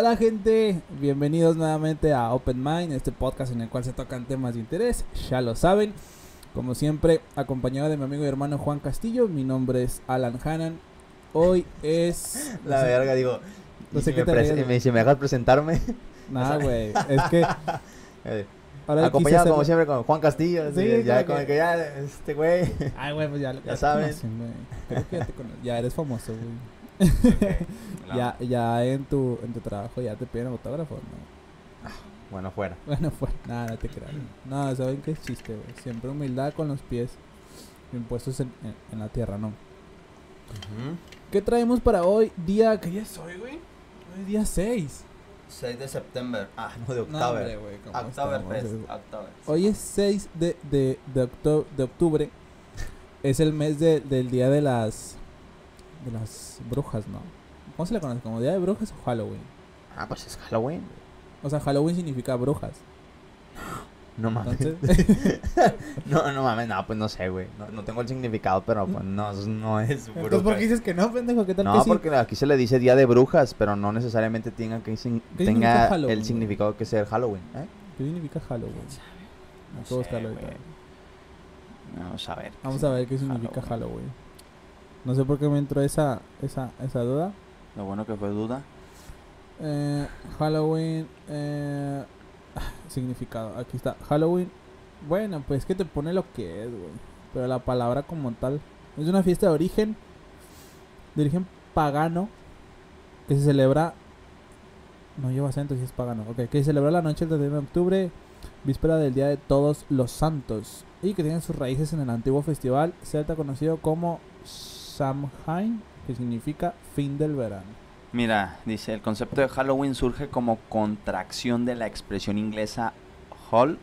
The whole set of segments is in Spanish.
Hola gente, bienvenidos nuevamente a Open Mind, este podcast en el cual se tocan temas de interés, ya lo saben. Como siempre, acompañado de mi amigo y hermano Juan Castillo, mi nombre es Alan Hannan. Hoy es... La verga, digo. No sé si qué me te me, si me dejas presentarme. Nada, güey, es que... eh, Ahora acompañado como siempre con Juan Castillo. Sí, ya como que- que ya, este güey. Ay, güey, pues ya, Ya ya te conocen. Ya eres famoso, güey. Ya, ya en tu, en tu trabajo ya te piden autógrafos, ¿no? Bueno, fuera. Bueno, pues nada, no te creas. No, saben que es chiste, güey. Siempre humildad con los pies impuestos en, en, en la tierra, ¿no? ¿Qué traemos para hoy? Día. ¿Qué día es hoy, güey? Hoy es día 6. 6 de septiembre. Ah, no, de No, octubre. ¿cómo Oktoberfest. Oktoberfest. Hoy es 6 de, de, de, octo- de octubre. Es el mes de- del día de las. De las brujas, ¿no? ¿Cómo se le conoce? ¿Como día de brujas o Halloween? Ah, pues es Halloween. O sea, Halloween significa brujas. No mames. Entonces. no, no mames, no, pues no sé, güey. No, no tengo el significado, pero pues no, no es Entonces, ¿por qué dices que no, pendejo? ¿Qué tal No, que sí? porque aquí se le dice Día de Brujas, pero no necesariamente tenga que sin- ¿Qué significa tenga el significado que sea el Halloween. ¿eh? ¿Qué significa Halloween? No buscarlo sé. Vamos a ver. Vamos a ver qué significa Halloween. No sé por qué me entró esa, esa, esa duda. Lo bueno que fue duda. Eh, Halloween. Eh, significado. Aquí está. Halloween. Bueno, pues que te pone lo que es, güey. Pero la palabra como tal. Es una fiesta de origen. De origen pagano. Que se celebra. No lleva acento si es pagano. Ok, que se celebra la noche del 31 de octubre. Víspera del Día de Todos los Santos. Y que tiene sus raíces en el antiguo festival celta conocido como Samhain. Que significa fin del verano. Mira, dice, el concepto de Halloween surge como contracción de la expresión inglesa Hall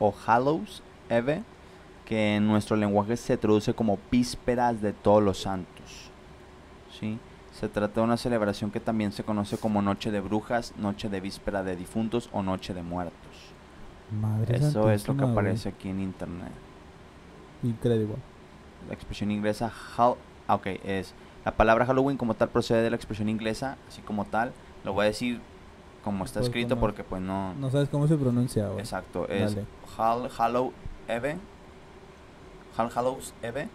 o Hallows Eve, que en nuestro lenguaje se traduce como vísperas de todos los santos. ¿Sí? Se trata de una celebración que también se conoce como Noche de Brujas, Noche de Víspera de Difuntos o Noche de Muertos. Madre Eso es lo que aparece aquí en internet. Increíble. La expresión inglesa Hall, ah, ok, es la palabra Halloween como tal procede de la expresión inglesa, así como tal. Lo voy a decir como está Pues, escrito como- porque pues no, No sabes cómo se pronuncia, güey. exacto, es. Hall Hallow Eve, Hall Hallows Eve,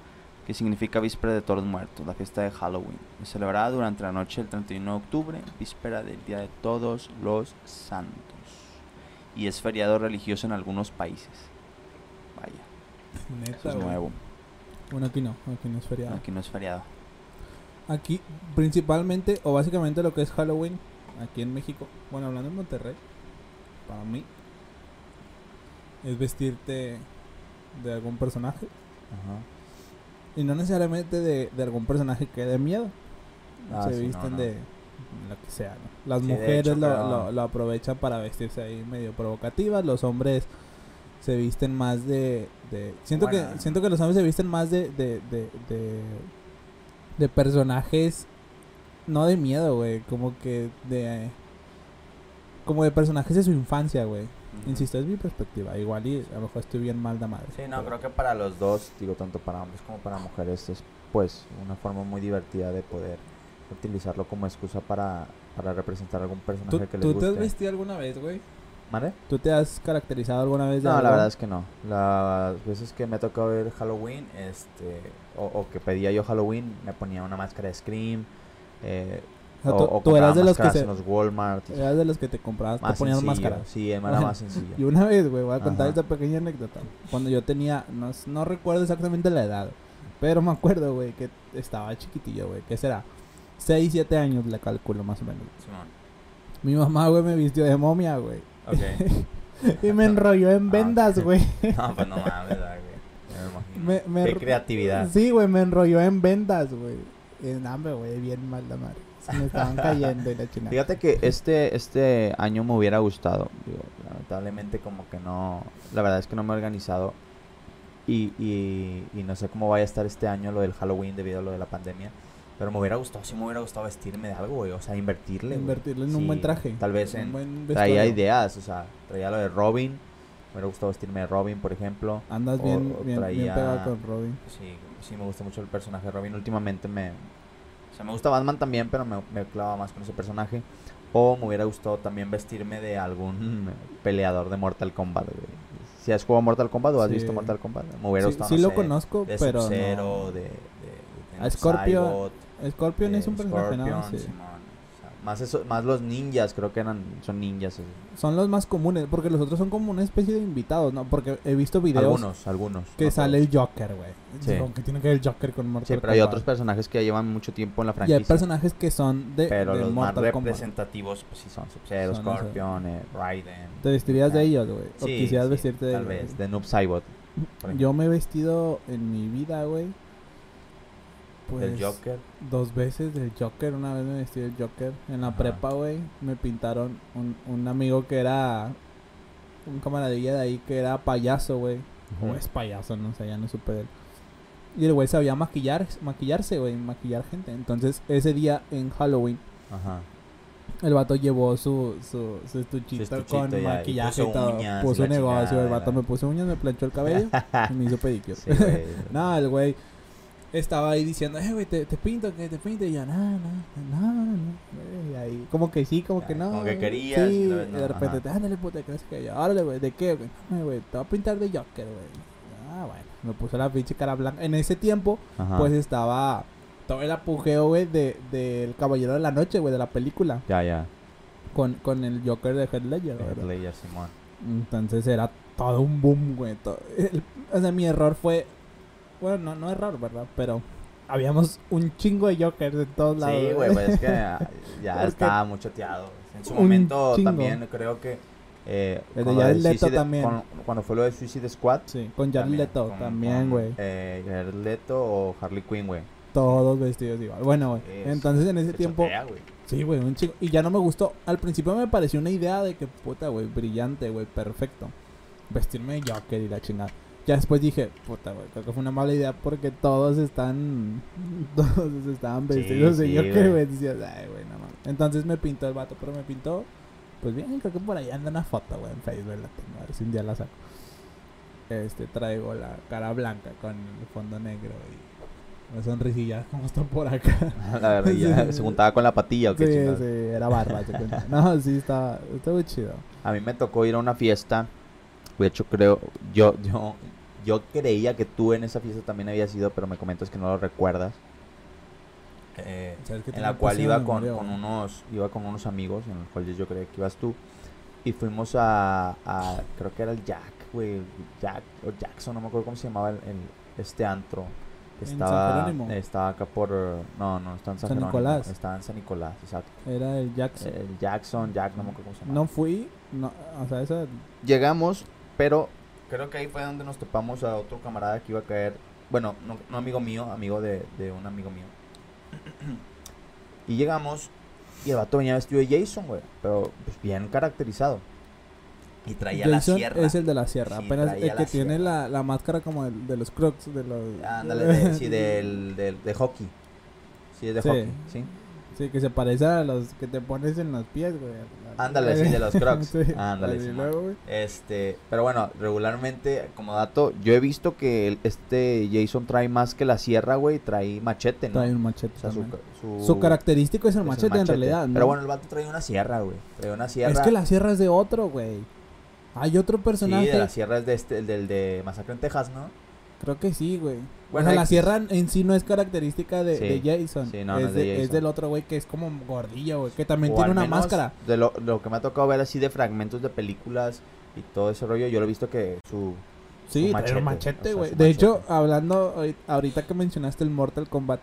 que significa víspera de todos muertos, la fiesta de Halloween. Es celebrada durante la noche del 31 de octubre, víspera del Día de Todos los Santos. Y es feriado religioso en algunos países. Vaya, Neta, eso es nuevo. Bueno, aquí no, aquí no es feriado. Aquí no es feriado. Aquí, principalmente, o básicamente lo que es Halloween, aquí en México, bueno, hablando en Monterrey, para mí, es vestirte de algún personaje. Y no necesariamente de, de algún personaje que dé miedo. Ah, se sí, visten no. de lo que sea, ¿no? Las Sí, mujeres hecho, lo, pero- lo- lo aprovechan para vestirse ahí medio provocativas, los hombres se visten más de... de siento, Bueno. que, siento que los hombres se visten más de... de, de, de, de personajes... No de miedo, güey, como que de... Como de personajes de su infancia, güey. Insisto, es mi perspectiva. Igual y a lo mejor estoy bien mal de madre. Sí, no, pero- creo que para los dos, digo, tanto para hombres como para mujeres, es pues una forma muy divertida de poder utilizarlo como excusa para, para representar algún personaje ¿Tú, que les tú guste. te has vestido alguna vez, güey? ¿Mande? ¿Tú te has caracterizado alguna vez de No, la verdad es que no. Las veces que me ha tocado ver Halloween, este, o, o que pedía yo Halloween, me ponía una máscara de Scream, eh, O sea, o, tú, o tú eras de los que máscaras se, en los Walmart. eras de los que te comprabas, te más ponían sencillo. máscara. Sí, era Bueno, más sencillo. Y una vez, güey, voy a contar Ajá. esta pequeña anécdota. Cuando yo tenía, no, no recuerdo exactamente la edad, pero me acuerdo, güey, que estaba chiquitillo, güey. ¿Qué será? 6, 7 años le calculo más o menos. Mi mamá, güey, me vistió de momia, güey. Ok. y me enrolló en Ah, vendas, güey. No, pues no mames, ¿verdad, güey. Me imagino. Me- me Qué creatividad. Sí, güey, me enrolló en vendas, güey. En hambre, güey, bien mal la madre. Se me estaban cayendo y la chingada. Fíjate que este, este año me hubiera gustado. Digo, lamentablemente como que no... La verdad es que no me he organizado. Y, y, y no sé cómo vaya a estar este año lo del Halloween debido a lo de la pandemia. Pero me hubiera gustado, sí me hubiera gustado vestirme de algo, güey. O sea, invertirle. güey. Invertirle en un buen traje. Tal vez Un en... buen Traía ideas, o sea, traía lo de Robin. Me hubiera gustado vestirme de Robin, por ejemplo. Andas O- bien, o bien, bien traía- pegado con Robin. Sí, sí me gusta mucho el personaje de Robin. Últimamente me... O sea, me gusta Batman también, pero me, me clava más con ese personaje. O me hubiera gustado también vestirme de algún peleador de Mortal Kombat, güey. Si has jugado Mortal Kombat o has Sí. visto Mortal Kombat, me hubiera Sí, gustado. sí no lo sé, conozco, de pero no. de, de, de A Scorpio- Cybot, Scorpion es un personaje, sea, más, eso, más los ninjas, creo que eran, son ninjas. Son los más comunes, porque los otros son como una especie de invitados, ¿no? Porque he visto videos Algunos, algunos. que no sale todos. el Joker, güey. Sí. Que tiene que ver el Joker con Mortal Sí, pero hay Kombat. otros personajes que llevan mucho tiempo en la Y franquicia. hay personajes que son de, pero de los más Kombat. representativos, pues sí son Sub-Zero. Scorpion, eh, Raiden. ¿Te vestirías de Ah, ellos, güey? ¿O sí, quisieras sí, vestirte de Tal vez, de Noob Saibot. Yo me he vestido en mi vida, güey. Pues Del Joker. dos veces del Joker. Una vez me vestí del Joker. En la Ajá. prepa, güey, me pintaron un, un amigo que era un camaradilla de ahí que era payaso, güey. O es payaso, no sé, ya no supe de él. Y el güey sabía maquillar, maquillarse, güey, maquillar gente. Entonces, ese día en Halloween, Ajá. el vato llevó su, su, su estuchito, Su estuchito con ya, y maquillaje y, puso todo. uñas y puso negocio, chingada, el vato me puso uñas, me planchó el cabello y me hizo pedicure. Sí, no, el güey estaba ahí diciendo, eh, güey, te, te pinto, que te pinto. Y yo, no, no, no, no. Y ahí, como que sí, como Ya, que no. como que querías, Sí, y no, de repente, ajá. ándale, puta, ¿crees que yo? Órale, güey, ¿de qué, güey? No, güey, te voy a pintar de Joker, güey. Ah, bueno, me puso la pinche cara blanca. En ese tiempo, Ajá. pues estaba todo el apogeo, güey, de, del Caballero de la Noche, güey, de la película. Ya, ya. Con, con el Joker de Heath Ledger, Heath. Ledger, Simón. Entonces era todo un boom, güey. todo- el- o sea, mi error fue. Bueno, no, no error, ¿verdad? Pero habíamos un chingo de Jokers de todos lados. Sí, güey, pues es que ya, estaba muy choteado. En su momento chingo. también creo que... Eh, Jared Leto Suicide- también. con- cuando fue lo de Suicide Squad. Sí, con Jared Leto también, güey. Eh, Jared Leto o Harley Quinn, güey. Todos vestidos igual. Bueno, güey. Es- Entonces en ese Se tiempo. chotea, güey. Sí, güey, un chingo. Y ya no me gustó. Al principio me pareció una idea de que, puta, güey, brillante, güey, perfecto. Vestirme de Joker y la chingada. Ya después dije, puta, güey, creo que fue una mala idea porque todos están. Todos estaban Sí, vestidos sí, güey. güey. Decías, ay, güey, no mames. Entonces me pintó el vato, pero me pintó. Pues bien, creo que por ahí anda una foto, güey, en Facebook la tengo. A ver si un día la saco. Este, traigo la cara blanca con el fondo negro y una sonrisilla como está por acá. La verdad, ya Sí. se juntaba con la patilla o qué Sí, sí, era barba. No, sí, estaba, estaba muy chido. A mí me tocó ir a una fiesta. De hecho, creo, yo, yo, yo creía que tú en esa fiesta también habías ido, pero me comentas que no lo recuerdas. Eh, ¿Sabes que en la cual iba con, con unos, iba con unos amigos, en los cuales yo creía que ibas tú. Y fuimos a, a creo que era el Jack, güey, Jack o Jackson, no me acuerdo cómo se llamaba el, el- este antro. que ¿En San Estaba, estaba acá por, no, no, está en San, San Nicolás. Estaba en San Nicolás, exacto. Era el Jackson. El Jackson, Jack, no me acuerdo cómo se llama. no fui, no, o sea, esa... Llegamos, pero creo que ahí fue donde nos topamos a otro camarada que iba a caer. Bueno, no, no amigo mío, amigo de, de un amigo mío. y llegamos y el vato venía vestido de Jason, güey. Pero pues, bien caracterizado. Y traía Jason la sierra. es el de la sierra. Sí, Apenas el que la tiene la, la máscara como el de los crocs, de los... Ándale, de- sí, del, del- de hockey. Sí, es de Sí. hockey, sí. Sí, que se parece a los que te pones en los pies, güey. Ándale, sí, de los Crocs. Sí, Ándale, luego, güey. Este, pero bueno, regularmente, como dato, yo he visto que el- este Jason trae más que la sierra, güey, trae machete, ¿no? Trae un machete O sea, su, también. su, Su característico es el es el machete, en realidad, ¿no? Pero bueno, el vato trae una sierra, güey. Trae una sierra. Es que la sierra es de otro, güey. Hay otro Sí, personaje. de la sierra es de este, el del de Masacre en Texas, ¿no? Creo que sí, güey. Bueno, o sea, la sierra en sí no es característica de, Sí. de Jason. Sí, no, no es, de de- es Jason. del otro güey que es como gordillo, güey. Que también O tiene una máscara. De lo, lo que me ha tocado ver así de fragmentos de películas y todo ese rollo, yo lo he visto que su... Sí, su machete, machete, o sea, güey. de hecho, hablando ahorit- ahorita que mencionaste el Mortal Kombat,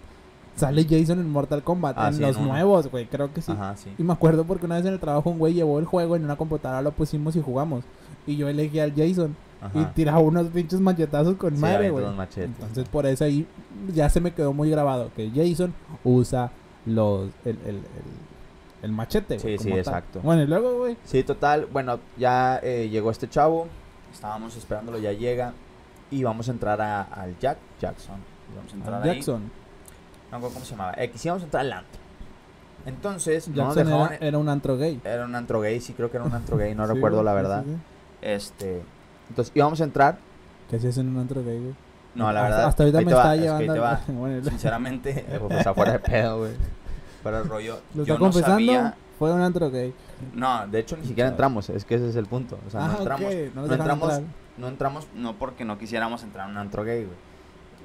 sale Jason en Mortal Kombat. Ah, en sí, los en nuevos, güey. Creo que sí. Ajá, sí. Y me acuerdo porque una vez en el trabajo un güey llevó el juego en una computadora, lo pusimos y jugamos. Y yo elegí al Jason. Y tiraba unos pinches machetazos con Sí, madre, güey. Entonces por eso ahí ya se me quedó muy grabado que Jason usa los el, el, el, el machete, güey. Sí, sí, tal. exacto. Bueno, y luego, güey. Sí, total. Bueno, ya eh, llegó este chavo. Estábamos esperándolo, ya llega. Y vamos a entrar a- al Jack Jackson. Vamos a entrar al ahí. Jackson. No cómo se llamaba. Eh, quisimos entrar al antro. Entonces, no dejaban. era, era un antro gay. Era un antro gay, sí, creo que era un antro gay, no Sí, recuerdo la verdad. sí, sí. Este. Entonces íbamos a entrar. ¿Qué hacías en un antro gay, güey? No, la Hasta- verdad. Hasta ahorita me va, está es que llevando. bueno, Sinceramente, eh, pues afuera de pedo, güey. Pero el rollo. ¿Lo yo está no confesando? sabía. Fue un antro gay. No, de hecho ni siquiera entramos, es que ese es el punto. O sea, ah, no entramos, no, entramos, entrar. no entramos no porque no quisiéramos entrar a un antro gay, güey.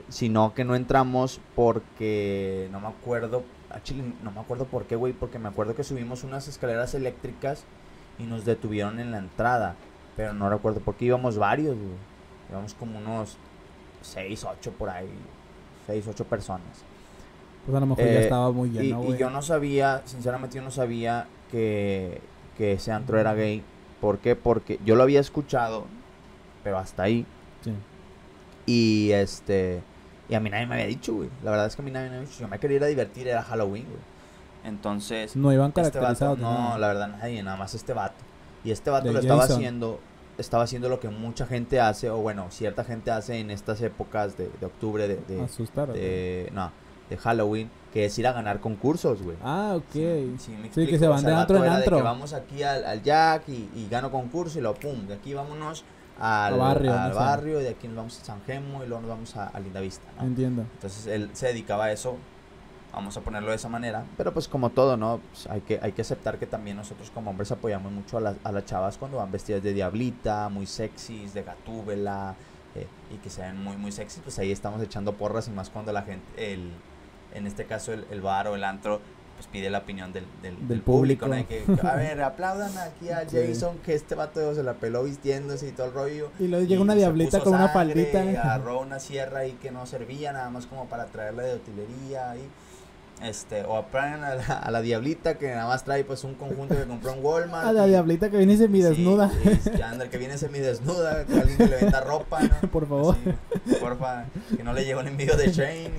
Sino que no entramos porque no me acuerdo, a Chile no me acuerdo por qué, güey, porque me acuerdo que subimos unas escaleras eléctricas y nos detuvieron en la entrada, pero no recuerdo por qué íbamos varios, güey. Íbamos como unos 6, 8 por ahí, 6, 8 personas. Pues a lo mejor ya Eh, estaba muy lleno, y güey. yo no sabía, sinceramente yo no sabía que, que ese antro era gay. ¿Por qué? Porque yo lo había escuchado, pero hasta ahí. Sí. Y este. Y a mí nadie me había dicho, güey. La verdad es que a mí nadie me había dicho. Yo me quería ir a divertir, era Halloween, güey. Entonces, No iban este vato, caracterizados. ni no, nada. la verdad nadie, nada más este vato. Y este vato lo estaba Jason. haciendo, estaba haciendo lo que mucha gente hace, o bueno, cierta gente hace en estas épocas de, de octubre, de, de, Asustar. güey. de- no, de Halloween, que es ir a ganar concursos, güey. Ah, ok. Sí, sí, me Sí, que se o van sea, de antro en que vamos aquí al, al Jack y, y gano concurso y lo pum, de aquí vámonos al, barrio, al barrio, y de aquí nos vamos a San Gemo y luego nos vamos a, a Lindavista, ¿no? Entiendo. Entonces él se dedicaba a eso, vamos a ponerlo de esa manera, pero pues como todo, ¿no? Pues hay, que, hay que aceptar que también nosotros como hombres apoyamos mucho a, las- a las chavas cuando van vestidas de diablita, muy sexys, de gatúbela, eh, y que se ven muy, muy sexys, pues ahí estamos echando porras y más cuando la gente, el, en este caso el, el bar o el antro, pues pide la opinión del, del, Del del público, ¿no? público. De que, a ver, aplaudan aquí a Sí. Jason, que este vato se la peló vistiéndose y todo el rollo. Y luego llega Y una diablita con una sangre, faldita. y Agarró una sierra ahí que no servía nada más como para traerla de utilería y este o apagan a la, a la diablita que nada más trae pues un conjunto que compró en Walmart. A la y- diablita que viene semi sí, desnuda. y que anda, que viene semidesnuda, que alguien que le venda ropa, ¿no? Por favor. Así, porfa, que no le llegue un envío de Shane.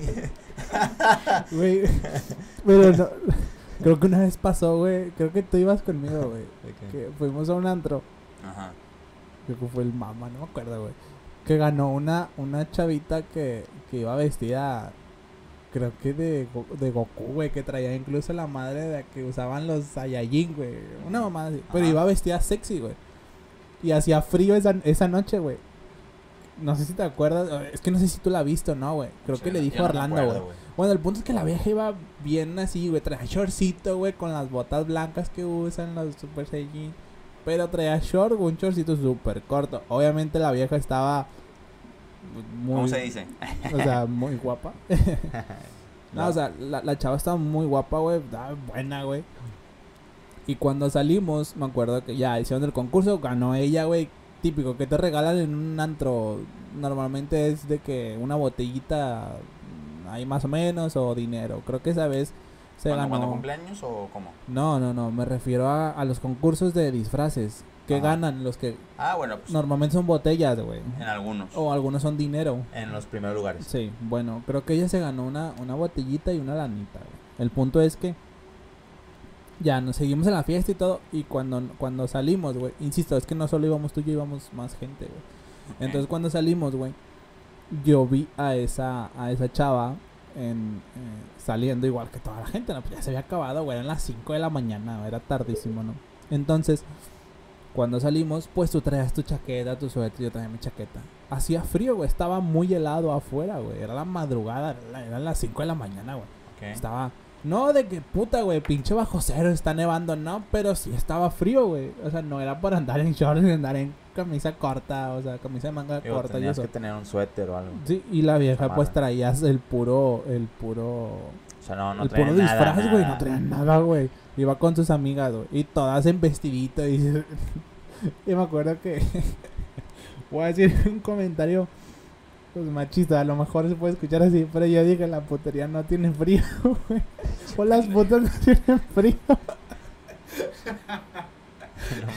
Güey. Pero no. Creo que una vez pasó, güey. Creo que tú ibas conmigo, güey. Que fuimos a un antro. Ajá. Creo que fue el mama, no me acuerdo, güey. Que ganó una, una chavita que, que iba vestida. Creo que de, de Goku, güey. Que traía incluso la madre de que usaban los Saiyajin, güey. Una mamá así. Pero Ajá. iba vestida sexy, güey. Y hacía frío esa, esa noche, güey. No sé si te acuerdas. Es que no sé si tú la has visto, ¿no, güey? Creo Sí, que le dijo me Orlando, güey. Bueno, el punto es que la vieja iba bien así, güey. Traía shortcito, güey, con las botas blancas que usan los Super Saiyajin. Pero traía short, un shortcito súper corto. Obviamente la vieja estaba muy... ¿Cómo se dice? O sea, muy guapa. No, o sea, la, la chava estaba muy guapa, güey. Buena, güey. Y cuando salimos, me acuerdo que ya hicieron el concurso, ganó ella, güey. Típico, que te regalan en un antro. Normalmente es de que una botellita ahí más o menos o dinero. Creo que esa vez se ¿Cuándo, ganó. cuándo cumpleaños o cómo? No, no, no. Me refiero a, a los concursos de disfraces. Que Ajá. ganan los que Ah, bueno, pues normalmente son botellas, güey. en algunos. O algunos son dinero. En los primeros lugares. Sí, bueno, creo que ella se ganó una, una botellita y una lanita. güey. El punto es que ya nos seguimos en la fiesta y todo. Y cuando, cuando salimos, güey, insisto, es que no solo íbamos tú y yo, íbamos más gente, güey. Entonces cuando salimos, güey, yo vi a esa, a esa chava en, eh, saliendo igual que toda la gente, ¿no? Pues ya se había acabado, güey, eran las 5 de la mañana, era tardísimo, ¿no? Entonces, cuando salimos, pues tú traías tu chaqueta, tu suéter, yo traía mi chaqueta. Hacía frío, güey, estaba muy helado afuera, güey, era la madrugada, eran las 5 de la mañana, güey. Estaba, no de que puta, güey, pinche bajo cero, está nevando, no, pero sí estaba frío, güey. O sea, no era para andar en shorts ni andar en camisa corta, o sea, camisa de manga Digo, corta y tenías eso. que tener un suéter o algo. Sí, y la vieja pues traías el puro, el puro, O sea, no, no el puro nada, disfraz, güey, no nada. traía nada, güey. Iba con sus amigas, güey, y todas en vestidito y, y me acuerdo que voy a decir un comentario pues machista, a lo mejor se puede escuchar así, pero yo dije la putería no tiene frío, güey. O las putas no tienen frío. No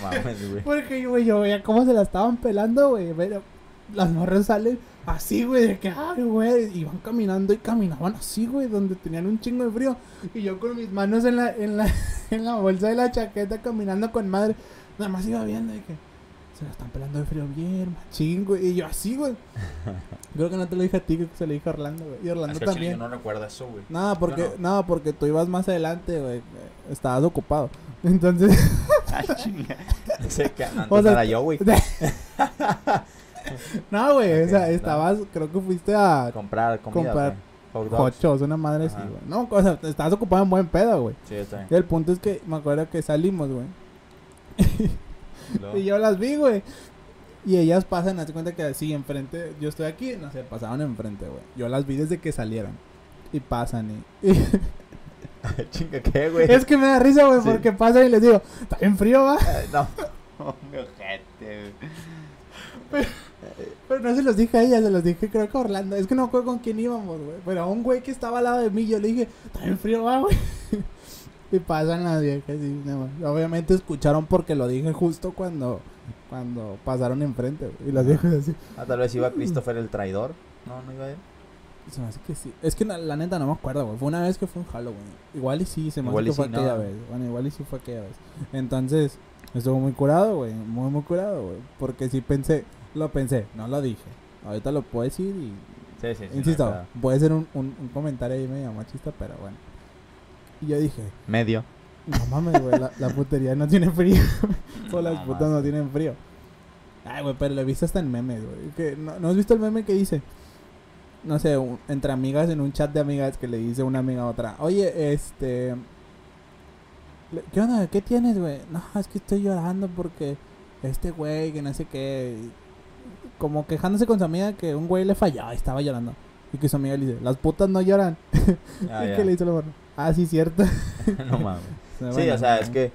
mames, güey. Porque, güey, yo veía cómo se la estaban pelando, güey. Pero las morras salen así, güey, de que, ay, güey. Iban caminando y caminaban así, güey, donde tenían un chingo de frío. Y yo con mis manos en la, en la, en la bolsa de la chaqueta caminando con madre. Nada más iba viendo de que se la están pelando de frío bien, machín, güey. Y yo así, güey. Creo que no te lo dije a ti, creo que se lo dije a Orlando, güey. Y Orlando Es que al chile también. yo no recuerdo eso, güey. Nada, porque, Yo nada, porque tú ibas más adelante, güey. Estabas ocupado. Entonces. Ah, chinga. No sé qué, no, O antes sea, era yo, güey. no, güey, o sea, no. estabas, creo que fuiste a Comprar comida. comprar. Hot dogs. Hochos, una madre así, güey. No, o sea, estabas ocupado en buen pedo, güey. Sí, está Y el punto es que me acuerdo que salimos, güey. bien. Y yo las vi, güey. Y ellas pasan, hazte cuenta que así enfrente, yo estoy aquí, no sé, pasaban enfrente, güey. Yo las vi desde que salieron. Y pasan y... y- Chinga, ¿qué, güey? es que me da risa, güey, Sí. porque pasan y les digo, está bien frío, va. No. Mi ojete, güey. Pero no se los dije a ella, se los dije creo que a Orlando. Es que no acuerdo con quién íbamos, güey. Pero a un güey que estaba al lado de mí, yo le dije, está bien frío, va, güey. y pasan las viejas y nada más. Obviamente escucharon porque lo dije justo cuando, cuando pasaron enfrente, güey. Y las viejas así. Ah, tal vez iba Christopher el traidor. No, no iba él. Se me hace que sí. Es que la, la neta no me acuerdo, güey. Fue una vez que fue un Halloween. Igual y sí, se me hace que fue sí, aquella no. vez. Bueno, igual y sí fue aquella vez. Entonces, estuvo muy curado, güey. Muy, muy curado, güey. Porque sí pensé, lo pensé, no lo dije. Ahorita lo puedo decir y Sí, sí, sí. Insisto, no puede ser un, un, un comentario ahí medio machista, pero bueno. Y yo dije, Medio. no mames, güey, la, la putería no tiene frío. Todas las putas no tienen frío. Ay, güey, pero lo he visto hasta en memes, güey. Que, ¿no, ¿No has visto el meme que dice? No sé, un- entre amigas, en un chat de amigas que le dice una amiga a otra, oye, este... ¿Qué onda? ¿Qué tienes, güey? No, es que estoy llorando porque este güey, que no sé qué... Como quejándose con su amiga que un güey le fallaba y estaba llorando. Y que su amiga le dice, las putas no lloran. Ah, ¿Y ya. le dice la morra? Ah, sí, cierto. no mames. Sí, Bueno, o sea, no. es que.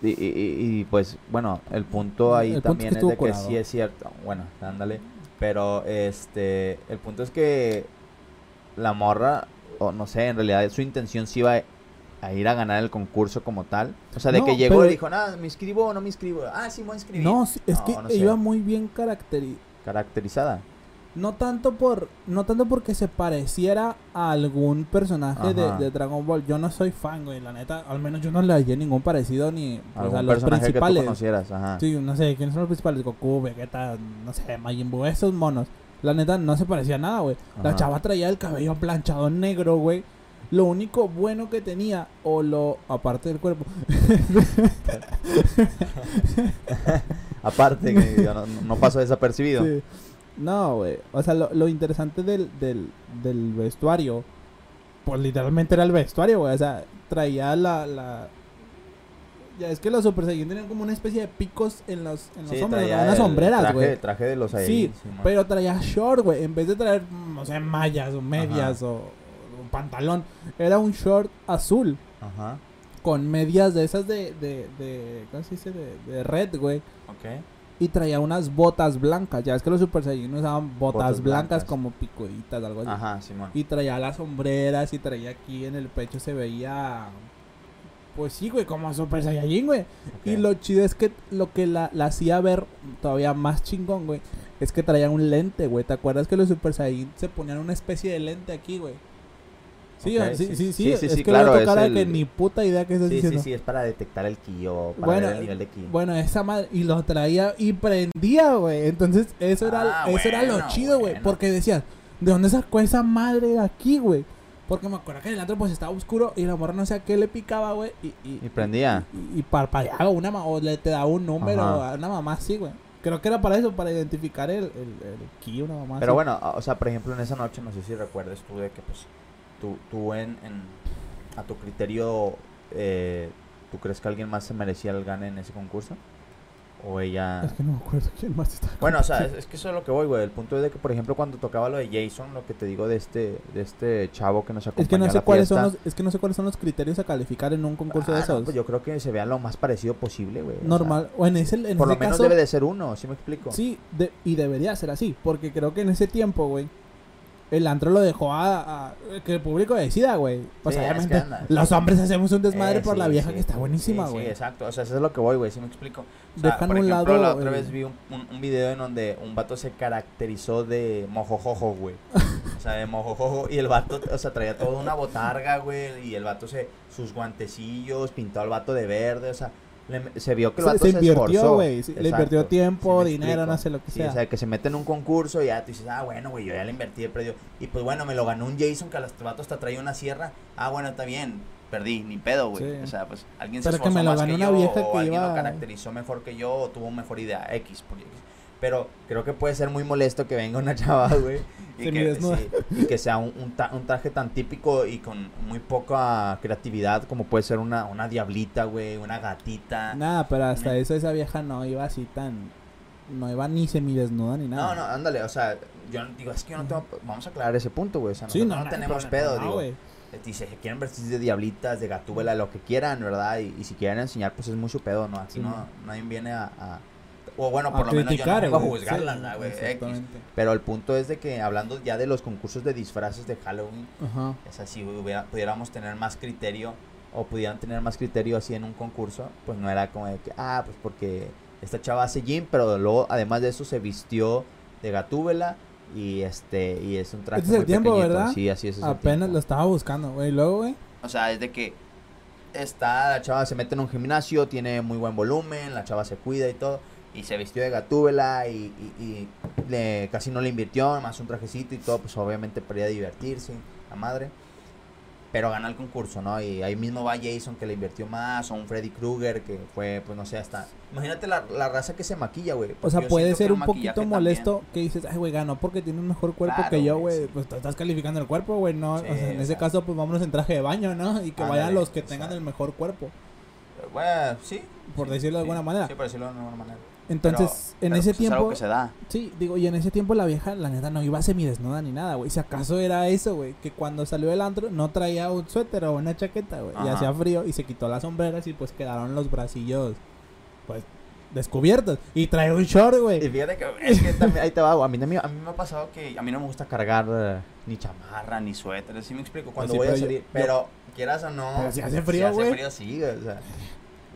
Y, y- pues, bueno, el punto ahí El punto es también es, de que curado. sí es cierto. Bueno, ándale. Pero, este. El punto es que. La morra, o no sé, en realidad su intención sí iba a ir a ganar el concurso como tal. O sea, de No, que llegó y dijo, nada, me inscribo o no me inscribo. Ah, sí, me voy a inscribir. No, es No, que no sé. iba muy bien caracterizado. Caracterizada. No tanto por no tanto porque se pareciera a algún personaje de, Dragon Ball. Yo no soy fan, güey, la neta. Al menos yo no le hallé ningún parecido ni pues, Algún a los personaje que tú principales. conocieras. Ajá. Sí, no sé, ¿quiénes son los principales? Goku, Vegeta, no sé, Majin Buu, esos monos. La neta no se parecía a nada, güey. La chava traía el cabello planchado negro, güey. Lo único bueno que tenía, o lo, aparte del cuerpo, Aparte, que yo no, no pasó desapercibido. Sí. No, güey. O sea, lo, lo interesante del, del, del vestuario, pues literalmente era el vestuario, güey. O sea, traía la, la... Ya es que los Super Saiyan tenían como una especie de picos en los, en los Sí, hombros, ¿no? unas sombreras, güey. traje de los Sí, Saiyajin, man. Pero traía short, güey. En vez de traer, mm, o sea, mallas o medias o, o pantalón, era un short azul Ajá. con medias de esas de, de, de ¿cómo se dice? De, de red, güey. Ok. Y traía unas botas blancas. Ya es que los Super Saiyan usaban botas, Botas blancas, blancas. como picuditas, algo así. Ajá, Simón. Y traía las sombreras y traía aquí en el pecho se veía... Pues sí, güey, como Super Saiyajin, güey. Y lo chido es que lo que la, la hacía ver todavía más chingón, güey, es que traía un lente, güey. ¿Te acuerdas que los Super Saiyajin se ponían una especie de lente aquí, güey? Sí, sí, sí, sí, sí, sí, sí, es sí, que claro, es el- que ni puta idea que estás Sí, diciendo. sí, sí, es para detectar el ki o para Bueno, ver el nivel de ki. Bueno, esa madre, y lo traía y prendía, güey. Entonces, eso era, Ah, eso era lo chido, güey. bueno. Porque decías, ¿de dónde sacó esa madre de aquí, güey? Porque me acuerdo que en el otro pues estaba oscuro y la morra no sé a qué le picaba, güey. Y, y, Y prendía. Y, y parpadeaba una o le te daba un número, Ajá. a una mamá así, güey. Creo que era para eso, para identificar el, el, el ki, una mamá Pero así. bueno, o sea, por ejemplo, en esa noche, no sé si recuerdes tú de que, pues, tú, tú en, en- a tu criterio, eh, ¿tú crees que alguien más se merecía el gane en ese concurso? ¿O ella...? Es que no me acuerdo quién más estaba. Bueno, o sea, es, es que eso es lo que voy, güey. El punto es de que, por ejemplo, cuando tocaba lo de Jason, lo que te digo de este, de este chavo que nos acompañó Es que no a sé la cuáles son los, es que no sé cuáles son los criterios a calificar en un concurso de Ah, no, esos. pues yo creo que se vea lo más parecido posible, güey. o sea, Normal, o en ese, en por ese lo menos caso, debe de ser uno, ¿sí me explico? Sí, de- y debería ser así, porque creo que en ese tiempo, güey, el antro lo dejó a, a- que el público decida, güey. Pues Sí, es que obviamente los hombres hacemos un desmadre Eh, por la vieja sí, que está buenísima, güey. Sí, exacto. O sea, eso es lo que voy, güey. ¿Sí me explico? O sea, Dejan por un ejemplo, lado, la otra eh, vez vi un, un, un video en donde un vato se caracterizó de mojojojo, güey. O sea, de mojojojo. Y el vato, o sea, traía toda una botarga, güey. Y el vato se, sus guantecillos, pintó al vato de verde. O sea, le- se vio que el Se- se invirtió, güey, le invirtió tiempo, Sí dinero, no sé lo que Sí, sea. o sea, que se mete en un concurso y ya tú dices, ah, bueno, güey, yo ya le invertí el predio. Y pues bueno, me lo ganó un Jason que al vato hasta traía una sierra. Ah, bueno, está bien. Perdí, ni pedo, güey. Sí. O sea, pues alguien Pero se que esforzó me lo más ganó que una yo, vieja o que alguien iba- lo caracterizó mejor que yo, o tuvo mejor idea X. por X. Pero creo que puede ser muy molesto que venga una chava, güey. Y, que, Semidesnuda. sí, y que sea un, un, ta- un traje tan típico y con muy poca creatividad como puede ser una, una diablita, güey, una gatita. Nada, pero hasta Una- eso esa vieja no iba así tan... No iba ni semidesnuda ni nada. No, no, ándale, o sea, yo digo, es que yo no tengo, vamos a aclarar ese punto, güey, o sea, Sí, no, no, no, tenemos pedo, no, digo, güey. dice, si quieren vestirse de diablitas, de gatúbela, lo que quieran, ¿verdad? Y, y si quieren enseñar, pues es mucho pedo, ¿no? Aquí Sí, no, no. nadie viene a, a- o bueno, A por lo menos yo no criticar, vengo a juzgarlas, sí, ¿no, güey? Exactamente. Pero el punto es de que hablando ya de los concursos de disfraces de Halloween, Ajá. es así, hubiera, pudiéramos tener más criterio o pudieran tener más criterio así en un concurso, pues no era como de que, ah, pues porque esta chava hace gym, pero luego además de eso se vistió de gatúbela y este y es un traje Este es el muy tiempo, pequeñito. ¿verdad? Sí, así es. Apenas lo estaba buscando, güey. Luego, güey. O sea, es de que Está, la chava se mete en un gimnasio, tiene muy buen volumen, la chava se cuida y todo. Y se vistió de gatúbela y, y- y le, casi no le invirtió, más un trajecito y todo, pues obviamente para ir a divertirse, la madre. Pero gana el concurso, ¿no? Y ahí mismo va Jason que le invirtió más, o un Freddy Krueger que fue, pues no sé, hasta... Imagínate la, la raza que se maquilla, güey. O sea, puede ser un poquito molesto que dices, ay, güey, ganó porque tiene un mejor cuerpo Claro, que yo, güey, sí. Pues estás calificando el cuerpo, güey, ¿no? Sí, o sea, en ese caso, pues vámonos en traje de baño, ¿no? Y que vayan los que tengan el mejor cuerpo. Bueno, sí. Por sí, decirlo de sí, alguna manera. Sí, por decirlo de alguna manera. Entonces, en pero, ese pues, es algo tiempo. que se da. Sí, digo, y en ese tiempo la vieja, la neta, no iba semidesnuda ni nada, güey. Si acaso era eso, güey, que cuando salió del antro no traía un suéter o una chaqueta, güey. Y hacía frío y se quitó las sombreras y pues quedaron los bracillos, pues, descubiertos. Y traía un short, Y güey. fíjate que es que también, ahí te va, güey, a mí, también- a mí me ha pasado que a mí no me gusta cargar eh, ni chamarra, ni suéter, así me explico, cuando sí, voy a pero salir, yo- pero quieras o no, Pero si hace frío, si güey. hace frío, sí, güey, o sea,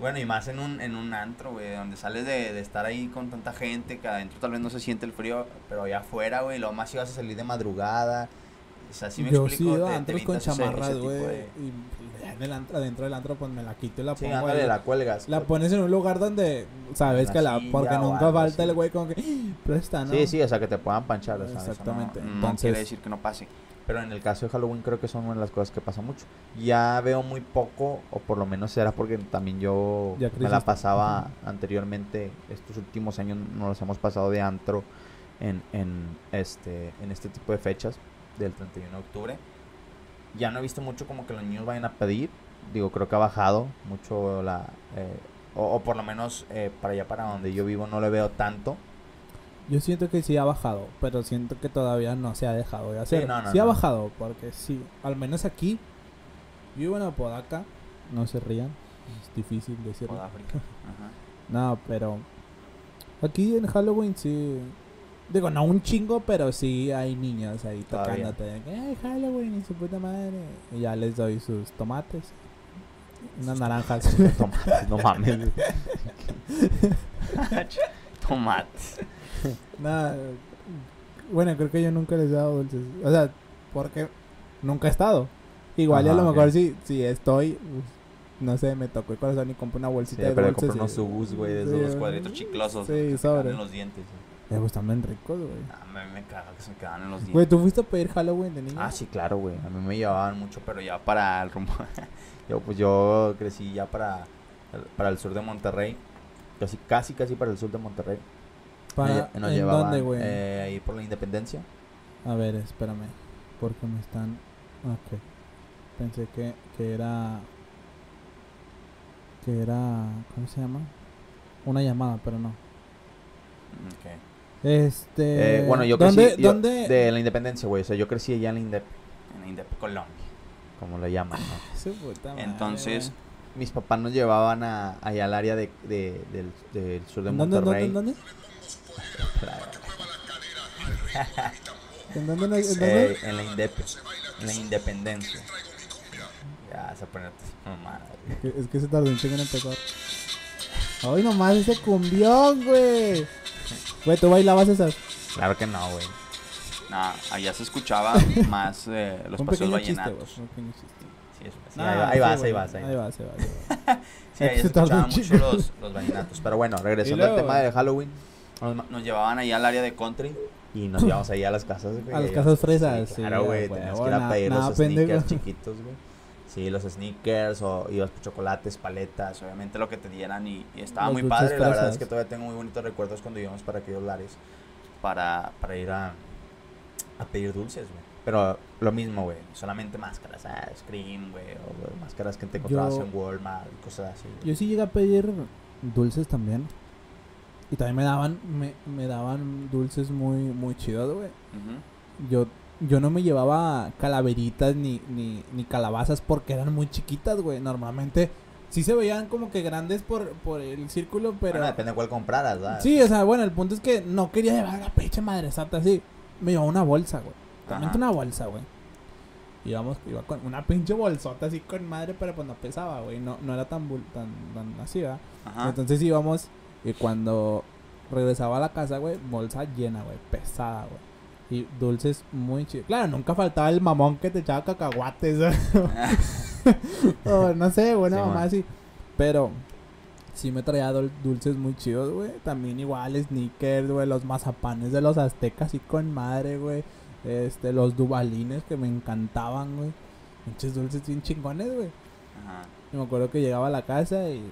bueno, y más en un, en un antro, güey, donde sales de, de estar ahí con tanta gente, que adentro tal vez no se siente el frío, pero allá afuera, güey, lo más si vas a salir de madrugada, o sea, me Yo explico, sí iba a antros con chamarras, güey. de- Y el antro, adentro del antro, pues me la quito y la Sí, pongo. ándale, la cuelgas. La pones en un lugar donde sabes que la. Porque nunca algo falta el güey como que. "Ah, Presta, ¿no? Sí, sí, o sea, que te puedan panchar, o sea, no- Exactamente. No Entonces- quiere decir que no pase. Pero en el caso de Halloween creo que son una de las cosas que pasa mucho. Ya veo muy poco, o por lo menos será porque también yo Ya me la pasaba anteriormente, estos últimos años nos los hemos pasado de antro en, en, este, en este tipo de fechas del 31 de octubre. Ya no he visto mucho como que los niños vayan a pedir. Digo, creo que ha bajado mucho la... eh, o, o por lo menos eh, para allá, para donde yo vivo, no le veo tanto. Yo siento que sí ha bajado, pero siento que todavía no se ha dejado de hacer. Sí, no, no, ha no. bajado, porque sí, al menos aquí, vivo en Apodaca, no se rían, es difícil decirlo. Ajá. No, pero aquí en Halloween sí, digo, no un chingo, pero sí hay niños ahí Todavía. tocándote, ay, Halloween y su puta madre, y ya les doy sus tomates, unas naranjas. Tomates, no mames. Tomates. Nada, bueno, creo que yo nunca les he dado dulces. O sea, porque nunca he estado. Igual y a Ajá, lo mejor si, si estoy, no sé, me tocó el corazón y compré una Sí, bolsita de pero dulces. compré unos subus, güey, de Sí, esos cuadritos chiclosos. Sí, sobre. en los dientes. Me gustan bien ricos, güey. Ah, me, me caga que se me quedan en los dientes. Güey, ¿tú fuiste a pedir Halloween de niño? Ah, sí, claro, güey. A mí me llevaban mucho, Pero ya para el rumbo. yo pues yo crecí ya para, para el sur de Monterrey. Casi, casi, casi para el sur de Monterrey. Para- nos ¿En llevaban dónde, güey? eh, ahí por la Independencia. A ver, espérame. Porque me están... Ok. Pensé que, que era... Que era... ¿Cómo se llama? Una llamada, pero no. Ok. Este... Eh, bueno, yo crecí ¿Dónde, yo- dónde... de la Independencia, güey. O sea, yo crecí allá en la Indep, En la Indep Colombia. como lo llaman, ¿no? Madre, Entonces, Mis papás nos llevaban a, allá al área de, de- del, del sur de güey. ¿En dónde, dónde, Monterrey. en dónde? ¿En dónde? no- en dónde? Eh, en la Indep, en la Independencia. Ya, se pone mamada, güey. Que- Es que se tardó un chingo en empezar. Ay, nomás ese cumbión, güey. Güey, ¿tú bailabas esas? Claro que no, güey. nah, allá se escuchaba más eh, los un güey. vallenatos. Un pequeño chiste. Sí, eso- sí, Nah, ahí, va- ahí vas, ahí vas, ahí vas. ahí vas. ahí vas. Sí, ahí Se escuchaban mucho los, los vallenatos. Pero bueno, regresando al tema de Halloween, nos, llevaban allá al área de country. y nos llevamos ahí a las casas, güey. A las ahí casas íbamos- fresas, sí, claro, güey. Teníamos que ir a pedir los sneakers chiquitos, güey. Sí, los sneakers o y los chocolates, paletas, obviamente lo que te dieran y, y estaba Los muy padre. La verdad es que todavía tengo muy bonitos recuerdos cuando íbamos para aquellos lares para, para ir a, a pedir dulces, güey. Pero lo mismo, güey, solamente máscaras, ah, Scream, güey, o máscaras que te encontrabas Yo- en Walmart y cosas así. Yo sí llegué a pedir dulces también. Y también me daban, me, me daban dulces muy, muy chidos, güey. Ujú. Yo, yo no me llevaba calaveritas ni, ni, ni calabazas porque eran muy chiquitas, güey. Normalmente sí se veían como que grandes por, por el círculo, pero... Bueno, depende de cuál compraras, ¿verdad? Sí, o sea, bueno, el punto es que no quería llevar la pecha madre santa así. Me llevaba una bolsa, güey. Realmente una bolsa, güey. Íbamos, iba con una pinche bolsota así con madre, pero pues no pesaba, güey. No, no era tan, bul- tan, tan así, ¿verdad? Ajá. Entonces íbamos y cuando regresaba a la casa, güey, bolsa llena, güey, pesada, güey. Y dulces muy chidos. Claro, nunca faltaba el mamón que te echaba cacahuates. o no sé, una Sí, mamá así. Pero sí me traía dul- dulces muy chidos, güey. También igual sneakers, güey, los mazapanes de los aztecas, así con madre, güey. Este, los dubalines que me encantaban, güey. Muchos dulces bien chingones, güey. Ajá. Y me acuerdo que llegaba a la casa y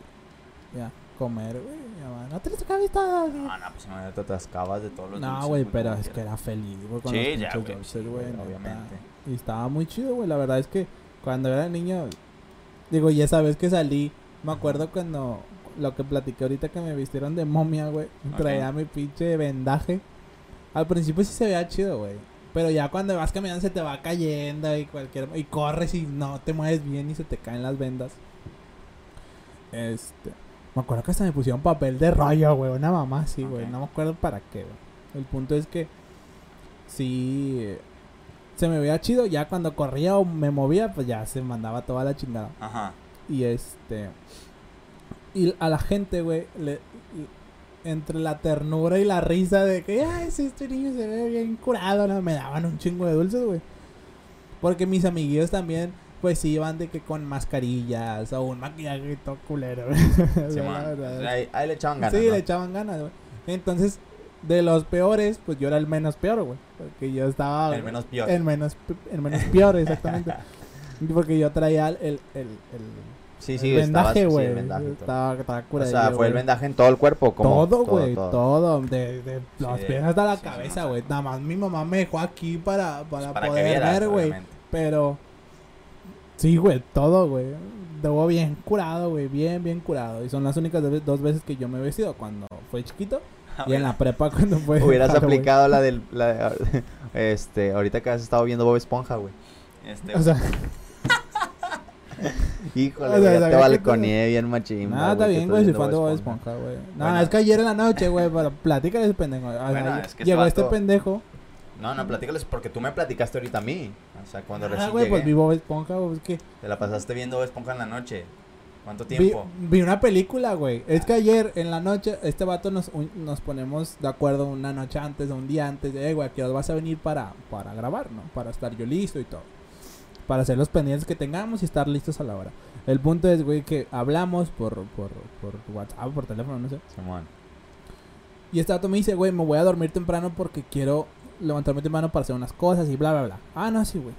ya, comer, güey. No te los acabes todos. No, no, pues no, te atascabas de todos los No, güey, pero es que era feliz, güey, con Sí, los ya, pinches güey, obviamente. Y estaba muy chido, güey. La verdad es que cuando era niño, digo, y esa vez que salí, me acuerdo cuando lo que platiqué ahorita que me vistieron de momia, güey. Traía mi pinche vendaje. Al principio sí se veía chido, güey. Pero ya cuando vas caminando se te va cayendo y cualquier y corres y no te mueves bien y se te caen las vendas. Este, me acuerdo que hasta me pusieron papel de rollo, güey, una mamá así, güey. No me acuerdo para qué, güey. El punto es que sí se me veía chido, ya cuando corría o me movía, pues ya se mandaba toda la chingada. Ajá. Y este. Y a la gente, güey, le- entre la ternura y la risa de que, ay, si este niño se ve bien curado, ¿no? me daban un chingo de dulces, güey. Porque mis amiguillos también, pues iban de que con mascarillas o un maquillaje todo culero, Sí, verdad. Ahí, ahí le echaban ganas. Sí, ¿no? le echaban ganas, güey. Entonces, de los peores, pues yo era el menos peor, güey. Porque yo estaba. El menos peor. El menos, el menos peor, exactamente. Porque yo traía el, el, el, el- Sí, sí, el vendaje, sí, güey. todo. estaba, estaba O sea, fue el vendaje en todo el cuerpo. Como Todo, güey, todo, De, de Sí, los de- pies hasta la sí, cabeza, sí, güey. Nada más mi mamá me dejó aquí para, para, Para que poder ver, güey. Pero. Sí, güey, todo, güey. Estuvo bien curado, güey. Bien, bien curado. Y son las únicas dos ve- dos veces que yo me he vestido. Cuando fue chiquito y en la prepa cuando fue. Hubieras aplicado la del. La, de- este, ahorita que has estado viendo Bob Esponja, güey. Este, O sea, Híjole, O sea, güey, ya te balconeé bien machín. nada, está bien, güey. Si fan de Bob Esponja, güey. No, Bueno. es que ayer en la noche, güey. Pero platícale ese pendejo. O sea, Bueno, es que llegó este este pendejo. No, no, platícales porque tú me platicaste ahorita a mí. O sea, cuando Ah, recién güey, pues vi Bob Esponja, güey. Que. te la pasaste viendo Bob Esponja en la noche. ¿Cuánto tiempo? vi una película, güey. Es que ayer en la noche, este vato nos, un- nos ponemos de acuerdo una noche antes o un día antes de, "Eh, güey, que vas a venir para, para grabar, ¿no? Para estar yo listo y todo. Para hacer los pendientes que tengamos y estar listos a la hora. El punto es, güey, que hablamos por, por, por WhatsApp, por teléfono, no sé. Simón. Y este vato me dice, güey, me voy a dormir temprano porque quiero levantarme temprano para hacer unas cosas y bla, bla, bla. Ah, no, sí, güey.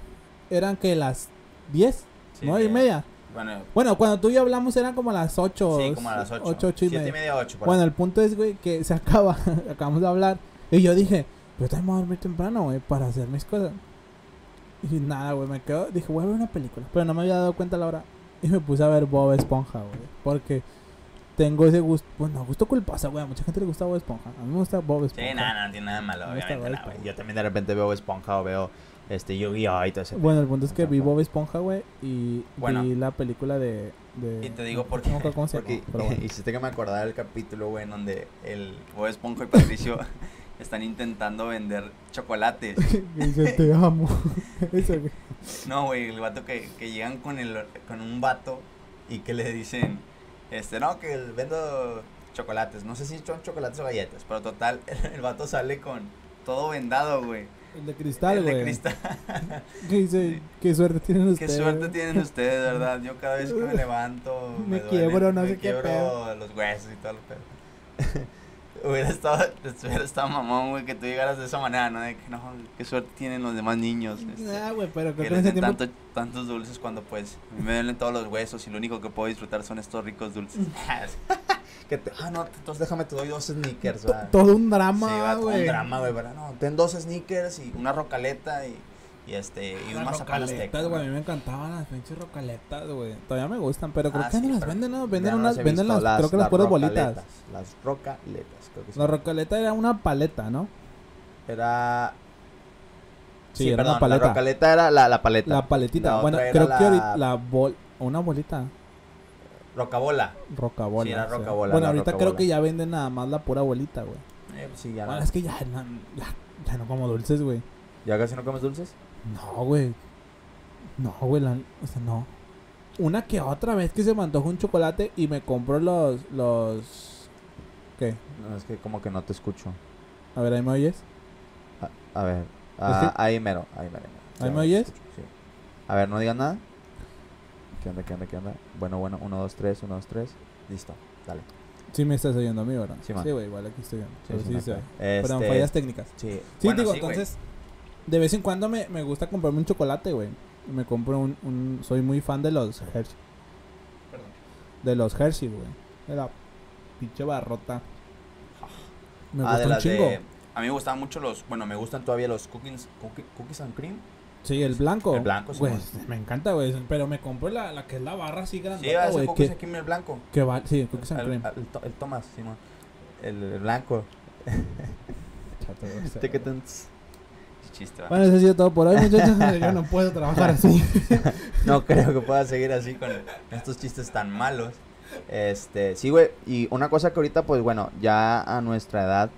Eran que las 10, Sí, 9 y media. bueno, Bueno, cuando tú y yo hablamos eran como las 8. Sí, como a las 8. 8, 8 y 7 media. y media, 8. Bueno, el punto es, güey, que se acaba, acabamos de hablar. Y yo dije, me voy a dormir temprano, güey, para hacer mis cosas. Y nada, güey, me quedo, dije, voy a ver una película. Pero no me había dado cuenta a la hora. Y me puse a ver Bob Esponja, güey. Porque tengo ese gusto, bueno, gusto culposo, güey. A mucha gente le gusta Bob Esponja. A mí me gusta Bob Sí, Esponja. nada, no tiene nada de malo, Me gusta obviamente. No, güey. Yo también de repente veo Bob Esponja o veo este Yu-Gi-Oh! y todo ese Bueno, el punto es que vi. Bob Esponja, güey, y Bueno. vi la película de... de Y te digo por no qué. acuerdo cómo se Porque llama, bueno. hiciste que me acordara del capítulo, güey, en donde el. Bob Esponja y Patricio están intentando vender chocolates. Dice, te amo. Eso, güey. No, güey, el vato que, que llegan con el con un vato y que le dicen, este, no, que vendo chocolates. No sé si son chocolates o galletas, pero total, el, vato sale con todo vendado, güey. El de cristal, El de güey. cristal. Que dice, qué suerte tienen Qué ustedes. suerte tienen ustedes, ¿verdad? Yo cada vez que me levanto Me duele, quiebro, no me sé qué quiebro pedo. los huesos y todo el pedo. Hubiera estado, hubiera estado mamón, güey, que tú llegaras de esa manera, ¿no? De que no, qué suerte tienen los demás niños. este, Ah, güey, pero que les den tiempo... tanto- tantos dulces cuando pues me duelen todos los huesos y lo único que puedo disfrutar son estos ricos dulces. Que te- ah, no, entonces déjame, te doy dos sneakers. Todo un drama, va todo un güey. drama, güey, ¿verdad? No, ten dos sneakers y una rocaleta y, y este, y un Las mazapán azteca. rocaletas, güey, a ¿no? mí me encantaban las pinches rocaletas, güey. Todavía me gustan, pero creo Ah, que ya no sí, las venden, ¿no? Venden no unas, las he venden visto, las, creo que las puras bolitas. Las rocaletas, creo que sí. La rocaleta era una paleta, ¿no? Era... Sí, Sí, era perdón, una paleta. la rocaleta era la, la paleta. La paletita. La bueno, creo era que la- ahorita la bol... Una bolita. Rocabola. Rocabola. Sí, era o sea. rocabola, Bueno, la ahorita creo rocabola. que ya venden nada más la pura bolita, güey. Eh, sí, ya, Bueno, no. es que ya, no, ya, ya no como dulces, güey. ¿Ya casi no comes dulces? No, güey. No, güey, la- o sea, no. Una que otra vez que se me antojó un chocolate y me compró los, los... ¿Qué? No, es que como que no te escucho. A ver, ¿ahí me oyes? A, a ver, ah, que- ahí mero, ahí mero. ¿Ahí Ya me oyes? escucho, sí. A ver, no digas nada. ¿Qué onda, qué onda, qué onda? Bueno, bueno, 1, 2, 3, 1, 2, 3. Listo, dale. Sí me estás oyendo a mí, ¿verdad? Sí, güey, igual aquí estoy viendo. Sí, sí, ve. Perdón, Este, fallas técnicas. Sí, Sí, Bueno, digo, sí, güey. De vez en cuando me, me gusta comprarme un chocolate, güey. Me compro un, un... Soy muy fan de los Hershey. De los Hershey, güey. De la pinche barrota. Me ah, gusta un chingo. de... A mí me gustaban mucho los, bueno, me gustan Todavía los cookies, cookie- cookies and cream. Sí, el blanco. El blanco, sí, me encanta, güey. Pero me compré la, la que es la barra así Sí, grandota, ese cookies que, aquí en el blanco. que va... Sí, cookies and El, cream. el, el Thomas, Simón. El, el blanco. Chato, güey, o sea, Ticketens. Chiste. Bueno, eso ha sido todo por hoy, muchachos. Yo no puedo trabajar así. No creo que pueda seguir así con estos chistes tan malos. Este, sí, güey. Y una cosa que ahorita, pues bueno, ya a nuestra edad,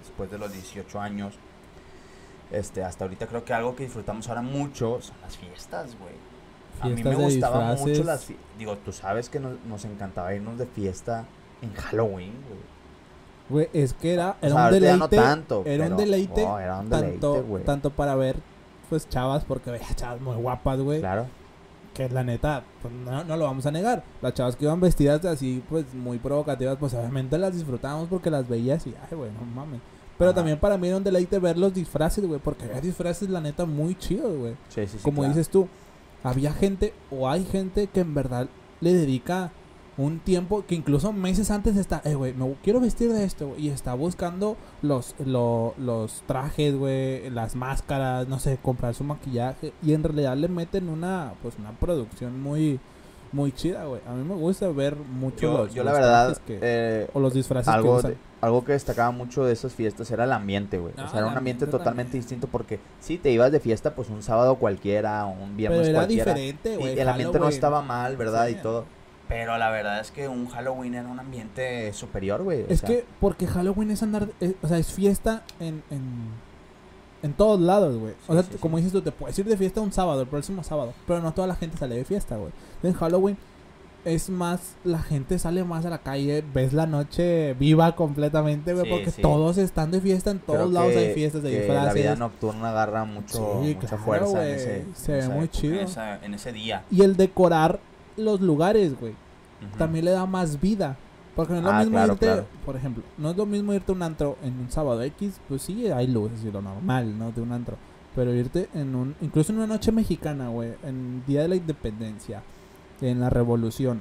después de los 18 años, este, hasta ahorita creo que algo que disfrutamos ahora mucho son las fiestas, güey. A mí me gustaban mucho las fiestas. Digo, tú sabes que nos, nos encantaba irnos de fiesta en Halloween, güey. Güey, es que era, O era sea, un deleite. no tanto. era un deleite oh, era un deleite, tanto, güey. tanto para ver, pues, chavas, porque veía chavas muy guapas, güey. Claro. Que la neta, pues, no, no lo vamos a negar. Las chavas que iban vestidas así, pues, muy provocativas, pues, obviamente las disfrutábamos porque las veías y, ay, güey, no mames. Pero Ajá. también para mí era un deleite ver los disfraces, güey, porque había disfraces, la neta, muy chidos, güey. Sí, sí, sí. Como claro. dices tú, había gente o hay gente que en verdad le dedica un tiempo que incluso meses antes está, eh, güey, me quiero vestir de esto, güey, y está buscando los, lo- los trajes, güey, las máscaras, no sé, comprar su maquillaje, y en realidad le meten una, pues, una producción muy, muy chida, güey. A mí me gusta ver mucho Yo, los, yo la verdad, que- eh, o los disfraces que algo, usan. de- algo que destacaba mucho de esas fiestas era el ambiente, güey. Ah, o sea, era un ambiente ambiente totalmente también. distinto porque si te ibas de fiesta, pues un sábado cualquiera, un viernes Pero era cualquiera. diferente, güey. el ambiente no estaba mal, ¿verdad? Sí. Y todo. Pero la verdad es que un Halloween era un ambiente Superior, güey. Es sea, que porque Halloween es andar, es- o sea, es fiesta en, en, en todos lados, güey. O sea, sí, como sí. dices tú, te puedes ir de fiesta un sábado, el próximo sábado, pero no toda la gente sale de fiesta, güey. En Halloween es más, la gente sale más a la calle, ves la noche viva completamente, güey, porque todos están de fiesta, en creo todos lados que- hay fiestas de disfraces. La vida nocturna agarra mucho, mucha claro, fuerza en ese. Se en ve esa muy época. chido. en, esa- en ese día. Y el decorar los lugares, güey. También le da más vida. Porque no es lo Ah, mismo claro, irte, claro. por ejemplo, no es lo mismo irte a un antro en un sábado X, pues sí, hay luces y lo normal, ¿no? De un antro. Pero irte en un, incluso en una noche mexicana, güey, en Día de la Independencia, en la Revolución,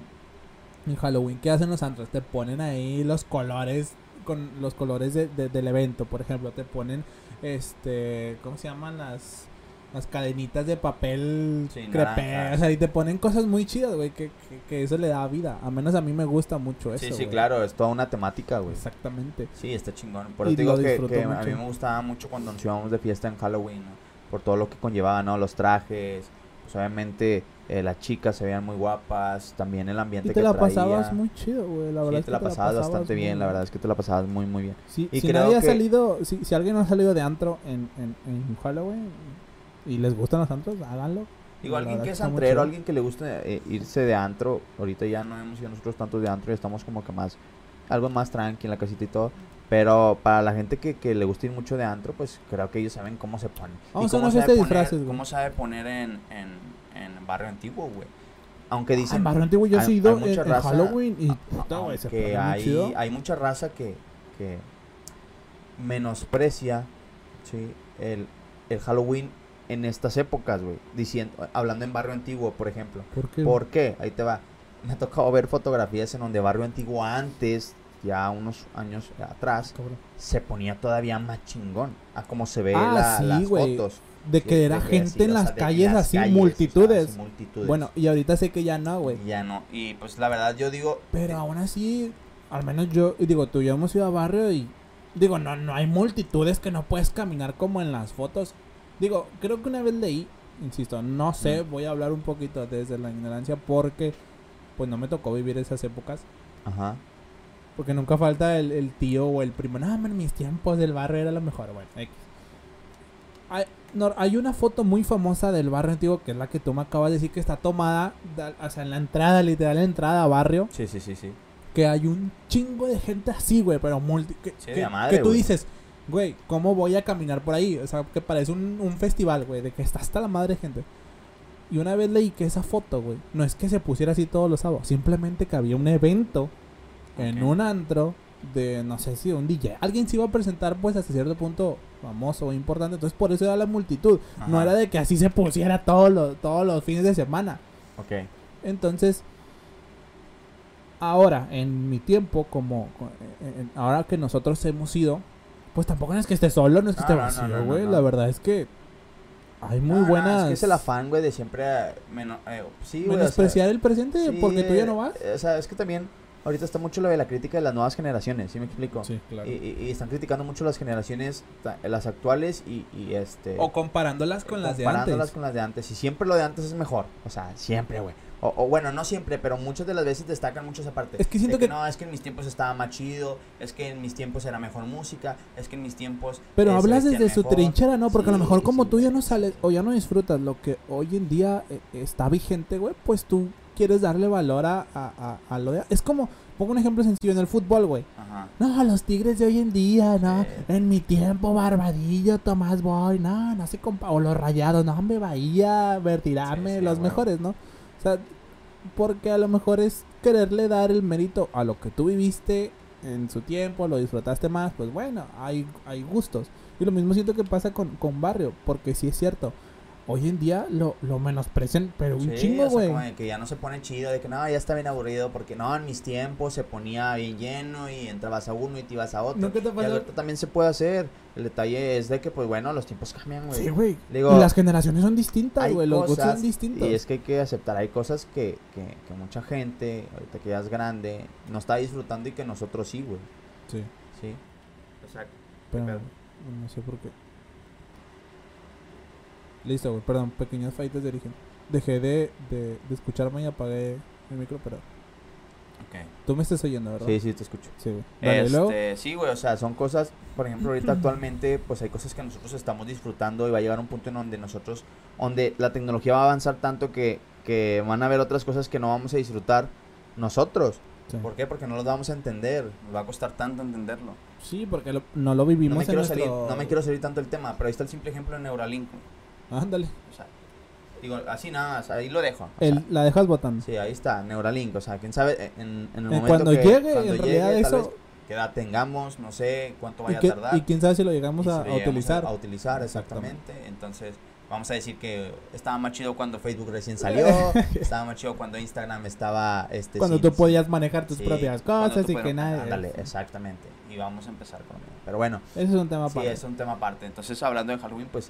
en Halloween, ¿qué hacen los antros? Te ponen ahí los colores, con los colores de- de- del evento, por ejemplo, te ponen, este, ¿cómo se llaman las... Las cadenitas de papel Sí, crepé, o sea, y te ponen cosas muy chidas, güey, que, que, que eso le da vida. A menos a mí me gusta mucho eso. Sí, sí, güey. claro, es toda una temática, güey. Exactamente. Sí, está chingón. Por eso te digo que, que a mí me gustaba mucho cuando nos íbamos de fiesta en Halloween, ¿no? Por todo lo que conllevaba, ¿no? Los trajes, pues obviamente eh, las chicas se veían muy guapas, también el ambiente Y te que la traía. pasabas muy chido, güey. La verdad sí, es te que la pasabas bastante bien, muy la verdad es que te la pasabas muy, muy bien. Si, Y si creo nadie ha que- salido, si, si alguien no ha salido de antro en, en, en Halloween y les gustan los antros, háganlo. Digo, alguien que es antrero, alguien que le guste eh, irse de antro, ahorita ya no hemos ido nosotros tantos de antro, ya estamos como que más, algo más tranqui en la casita y todo. Pero para la gente que, que le gusta ir mucho de antro, pues creo que ellos saben cómo se ponen. Y Vamos a cómo una sabe poner- disfraces. ¿Cómo sabe poner en, en, en barrio antiguo, güey? Aunque Ah, dicen, en Barrio Antiguo yo he ido hay en, Halloween y a- puta, güey, se hay, chido. hay mucha raza que, que menosprecia, ¿sí? El, el Halloween en estas épocas, güey. Diciendo, hablando en Barrio Antiguo, por ejemplo. ¿Por qué? ¿Por qué? Ahí te va. Me ha tocado ver fotografías en donde Barrio Antiguo antes, ya unos años atrás, Cabrón. se ponía todavía más chingón a como se ve Ah, la- sí, las güey. fotos. De que era gente así, en o sea, las calles las así, calles, o sea, multitudes. así, multitudes. Bueno, y ahorita sé que ya no, güey. Ya no. Y pues la verdad yo digo, Pero aún así, al menos yo, y digo, tú y yo hemos ido a barrio y digo, no, no hay multitudes que no puedes caminar como en las fotos. Digo, creo que una vez leí, insisto, no sé, voy a hablar un poquito desde la ignorancia porque pues no me tocó vivir esas épocas. Ajá. Porque nunca falta el, el tío o el primo. No, en mis tiempos del barrio era lo mejor. Bueno, X. Hay, no, hay una foto muy famosa del barrio antiguo que es la que tú me acabas de decir que está tomada, da- o sea, en la entrada, literal, en la entrada a barrio. Sí, sí, sí, sí. Que hay un chingo de gente así, güey, pero multi. Que, Sí, que- de madre, que tú güey. dices, güey, ¿cómo voy a caminar por ahí? O sea, que parece un, un festival, güey, de que está hasta la madre de gente. Y una vez leí que esa foto, güey, no es que se pusiera así todos los sábados, simplemente que había un evento en Ok. un antro de, no sé si un DJ. Alguien se iba a presentar, pues, hasta cierto punto famoso o importante, entonces por eso era la multitud. No era de que así se pusiera todos los, todos los fines de semana. Ok. Entonces, ahora, en mi tiempo, como co- en- en- ahora que nosotros hemos ido, pues tampoco no es que esté solo, no es que No, esté no, no, vacío, no, no, güey. no. La verdad es que hay muy No, no, buenas. es que es el afán, güey, de siempre. eh, meno- eh, sí, güey. o sea, menospreciar el presente sí, porque tú ya no vas. eh, O sea, es que también. Ahorita está mucho lo de la crítica de las nuevas generaciones, ¿sí me explico? Sí, claro. Y, y- y están criticando mucho las generaciones, las actuales y, y este... O comparándolas con las de comparándolas antes. con las de antes. Y siempre lo de antes es mejor. O sea, siempre, güey. O, o bueno, no siempre, pero muchas de las veces destacan mucho esa parte. Es que siento que- No, es que en mis tiempos estaba más chido, es que en mis tiempos era mejor música, es que en mis tiempos... Pero eh, hablas desde su trinchera, ¿no? Porque a lo mejor como sí, tú ya no sales o ya no disfrutas lo que hoy en día eh, está vigente, güey, pues tú quieres darle valor a, a, a- a lo de... Es como, pongo un ejemplo sencillo en el fútbol, güey. No, los tigres de hoy en día, no. En mi tiempo, Barbadillo, Tomás Boy, no, no se compa. O los rayados, no, hombre, Bahía, sí, los mejores, ¿no? O sea, porque a lo mejor es quererle dar el mérito a lo que tú viviste en su tiempo, lo disfrutaste más, pues bueno, hay, hay gustos. Y lo mismo siento que pasa con, con Barrio, porque sí es cierto. Hoy en día lo, lo menosprecian, pero un Sí, chingo, o sea, güey. que ya no se pone chido, de que no, ya está bien aburrido, porque no, en mis tiempos se ponía bien lleno y entrabas a uno y te ibas a otro. ¿No que te y pasa? ahorita también se puede hacer. El detalle es de que, pues bueno, los tiempos cambian, güey. Sí, güey. Digo, y las generaciones son distintas, hay güey. Los gustos cosas, son distintos. Y es que hay que aceptar, hay cosas que, que, que mucha gente, ahorita que ya es grande, no está disfrutando y que nosotros sí, güey. Sí. Sí. O sea, Pero no sé por qué. Listo, güey. Perdón, pequeñas fallitas de origen. Dejé de, de, de escucharme y apagué el micro, pero Ok. tú me estás oyendo, ¿verdad? sí, sí, te escucho. Sí, güey. Dale, Este, luego. sí, güey, O sea, son cosas, por ejemplo, ahorita actualmente, pues hay cosas que nosotros estamos disfrutando y va a llegar un punto en donde nosotros, donde la tecnología va a avanzar tanto que, que van a haber otras cosas que no vamos a disfrutar nosotros. Sí. ¿Por qué? Porque no los vamos a entender. nos va a costar tanto entenderlo. Sí, porque lo- no lo vivimos No me, en quiero nuestro... salir, no me quiero salir tanto del tema, pero ahí está el simple ejemplo de Neuralink. Ándale. O sea, digo, así nada más, ahí lo dejo. o sea, El, la dejas botando. Sí, ahí está, Neuralink. O sea, quién sabe, en, en el Eh, momento cuando que, llegue, cuando en realidad llegue, tal eso- vez, que edad tengamos, no sé cuánto vaya que- a tardar. y quién sabe si lo llegamos a, si a lo llegamos utilizar. A, utilizar, Exactamente. exactamente. Entonces, vamos a decir que estaba más chido cuando Facebook recién salió. estaba más chido cuando Instagram estaba. Este, Cuando tú podías manejar tus sí, propias cosas y que nadie... Ándale, exactamente. Y vamos a empezar con. Pero bueno, Ese es un tema sí, aparte. es un tema aparte. Entonces, hablando de Halloween, pues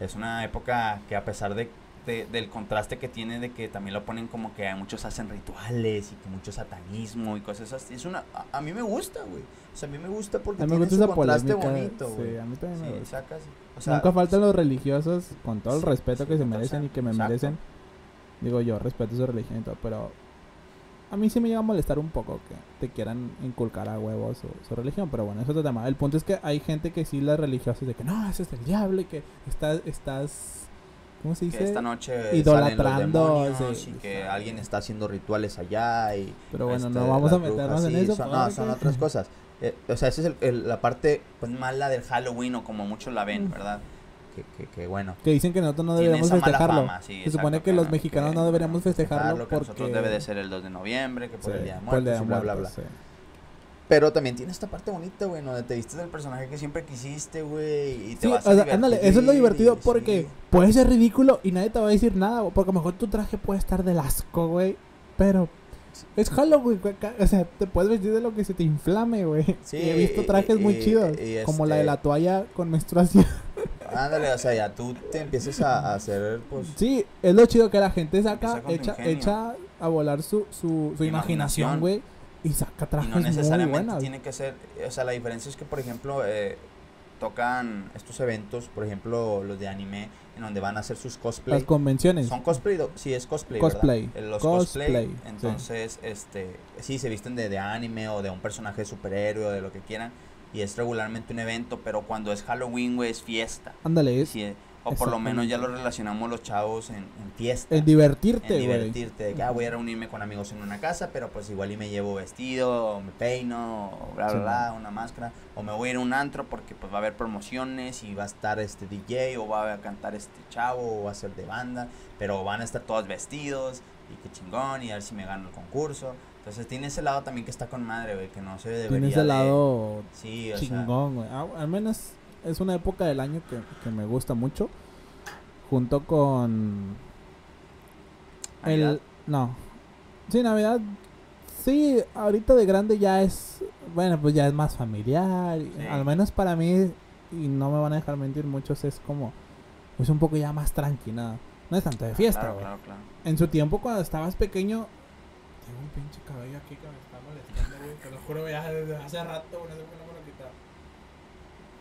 es una época que a pesar de, de- del contraste que tiene de que también lo ponen como que muchos hacen rituales y que mucho satanismo y cosas así. Es una, a, a mí me gusta, güey. O sea, a mí me gusta porque A mí me tiene gusta su contraste polémica. bonito, güey. sí, a mí también me Sí, gusta. sacas. O sea, Nunca faltan los religiosos, con todo el Sí, respeto que se merecen y que me exacto. merecen. Digo yo, respeto su religión y todo, pero a mí sí me llega a molestar un poco que te quieran inculcar a huevos su, su religión, pero bueno, eso es otro tema. El punto es que hay gente que sí las religiosas de que no, ese es el diablo y que estás, estás ¿cómo se dice? que esta noche idolatrando, salen los demonios sí, y que sí. alguien está haciendo rituales allá y Pero bueno, este, no vamos a meternos brujas, en sí, eso. son, no, son otras cosas Eh, o sea esa es el- el- la parte Pues mala del Halloween o como muchos la ven, Mm. ¿verdad? Que, que, que bueno Que dicen que nosotros no deberíamos festejarlo. fama, sí, Se supone que los mexicanos no deberíamos festejarlo festejarlo, Que porque nosotros debe de ser el 2 de noviembre, que por Sí, el Día de el Día Muertos de y bla, bla, Muertos, bla. sí. Pero también tiene esta parte bonita, güey, donde te vistes del personaje que siempre quisiste, güey, y te Sí, vas o a sea, ándale, eso es lo divertido porque puede ser ridículo y nadie te va a decir nada, güey, porque a lo mejor tu traje puede estar del asco, güey, pero es Halloween, güey, o sea, te puedes vestir de lo que se te inflame, güey. Sí, y he visto y- trajes muy chidos, y como la de este- la toalla con menstruación. Ándale, o sea, ya tú te empiezas a, a hacer, pues... Sí, es lo chido que la gente saca, echa, echa a volar su, su, su imaginación, güey, y saca Y trajes no muy necesariamente buenas. tiene que ser, o sea, la diferencia es que, por ejemplo, eh, tocan estos eventos, por ejemplo, los de anime, en donde van a hacer sus cosplay. Las convenciones. Son cosplay, sí es cosplay, Cosplay. ¿verdad? Eh, Los Cosplay, cosplay, sí. entonces, este, sí, se visten de, de anime o de un personaje de superhéroe o de lo que quieran, y es regularmente un evento, pero cuando es Halloween, güey, es fiesta. Ándale, es eh, o por lo menos ya lo relacionamos los chavos en, en fiesta. el divertirte, en güey. divertirte, de que ah, voy a reunirme con amigos en una casa, pero pues igual y me llevo vestido, o me peino, o bla, bla, Sí, bla, una máscara, o me voy a ir a un antro porque pues va a haber promociones y va a estar este DJ, o va a cantar este chavo, o va a ser de banda, pero van a estar todos vestidos, y qué chingón, y a ver si me gano el concurso. Entonces tiene ese lado también que está con madre, güey, que no se debería Tiene ese de- lado Sí, o chingón, güey. Ah, al menos es una época del año que, que me gusta mucho. Junto con Navidad. el... No. Sí, Navidad. Sí, ahorita de grande ya es... Bueno, pues ya es más familiar. Sí. Al menos para mí, y no me van a dejar mentir muchos, es como... Es un poco ya más tranquila. No es tanto de fiesta, Claro, güey. claro, claro. En su tiempo, cuando estabas pequeño... Tengo un pinche cabello aquí que me está molestando, güey. Te lo juro, ya desde hace rato, no sé por no me lo quitaba.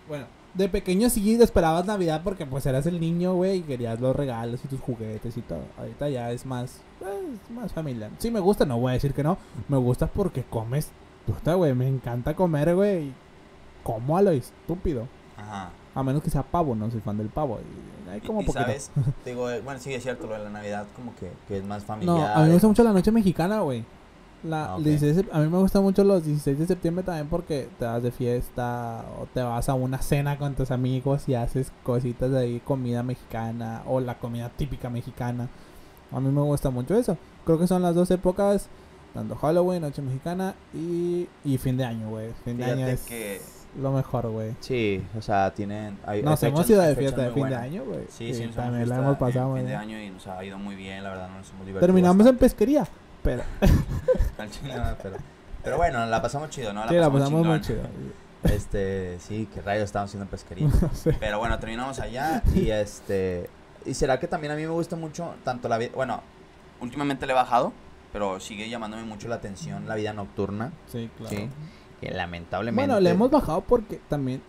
Bueno, de pequeño sí esperabas Navidad porque pues eras el niño, güey, y querías los regalos y tus juguetes y todo. Ahorita ya es más, eh, es más familiar. Sí me gusta, no voy a decir que no. Me gusta porque comes, puta, güey, me encanta comer, güey. Como a lo estúpido. Ajá. A menos que sea pavo, no soy fan del pavo. Hay como y, poquito. sabes, digo, eh, bueno, sí es cierto, lo de la Navidad como que, que es más No, familiar. a mí me gusta mucho la noche mexicana, güey. La, Ah, el ok. 16 de sep- a mí me gusta mucho los 16 de septiembre también porque te vas de fiesta o te vas a una cena con tus amigos y haces cositas de ahí, comida mexicana o la comida típica mexicana. A mí me gusta mucho eso. Creo que son las dos épocas, tanto Halloween, noche mexicana y, y fin de año, güey. Fin de Fíjate año es que- lo mejor, güey. Sí, o sea, tienen... Hay, Nos hay hemos fechas- ido de fiesta de fin de año, güey. Sí, sí, nos también la hemos pasado muy fin de año y nos ha ido muy bien, la verdad, nos hemos divertido. Terminamos en pesquería, pero no, pero, pero bueno, la pasamos chido, ¿no? sí, la pasamos muy chido. Este, sí, qué rayos estábamos haciendo en pesquería. No sé. Pero bueno, terminamos allá. y este... Y será que también a mí me gusta mucho tanto la vida... Bueno, Últimamente le he bajado, pero sigue llamándome mucho la atención la vida nocturna. Sí, claro. Sí. Que lamentablemente... Bueno, le hemos bajado porque también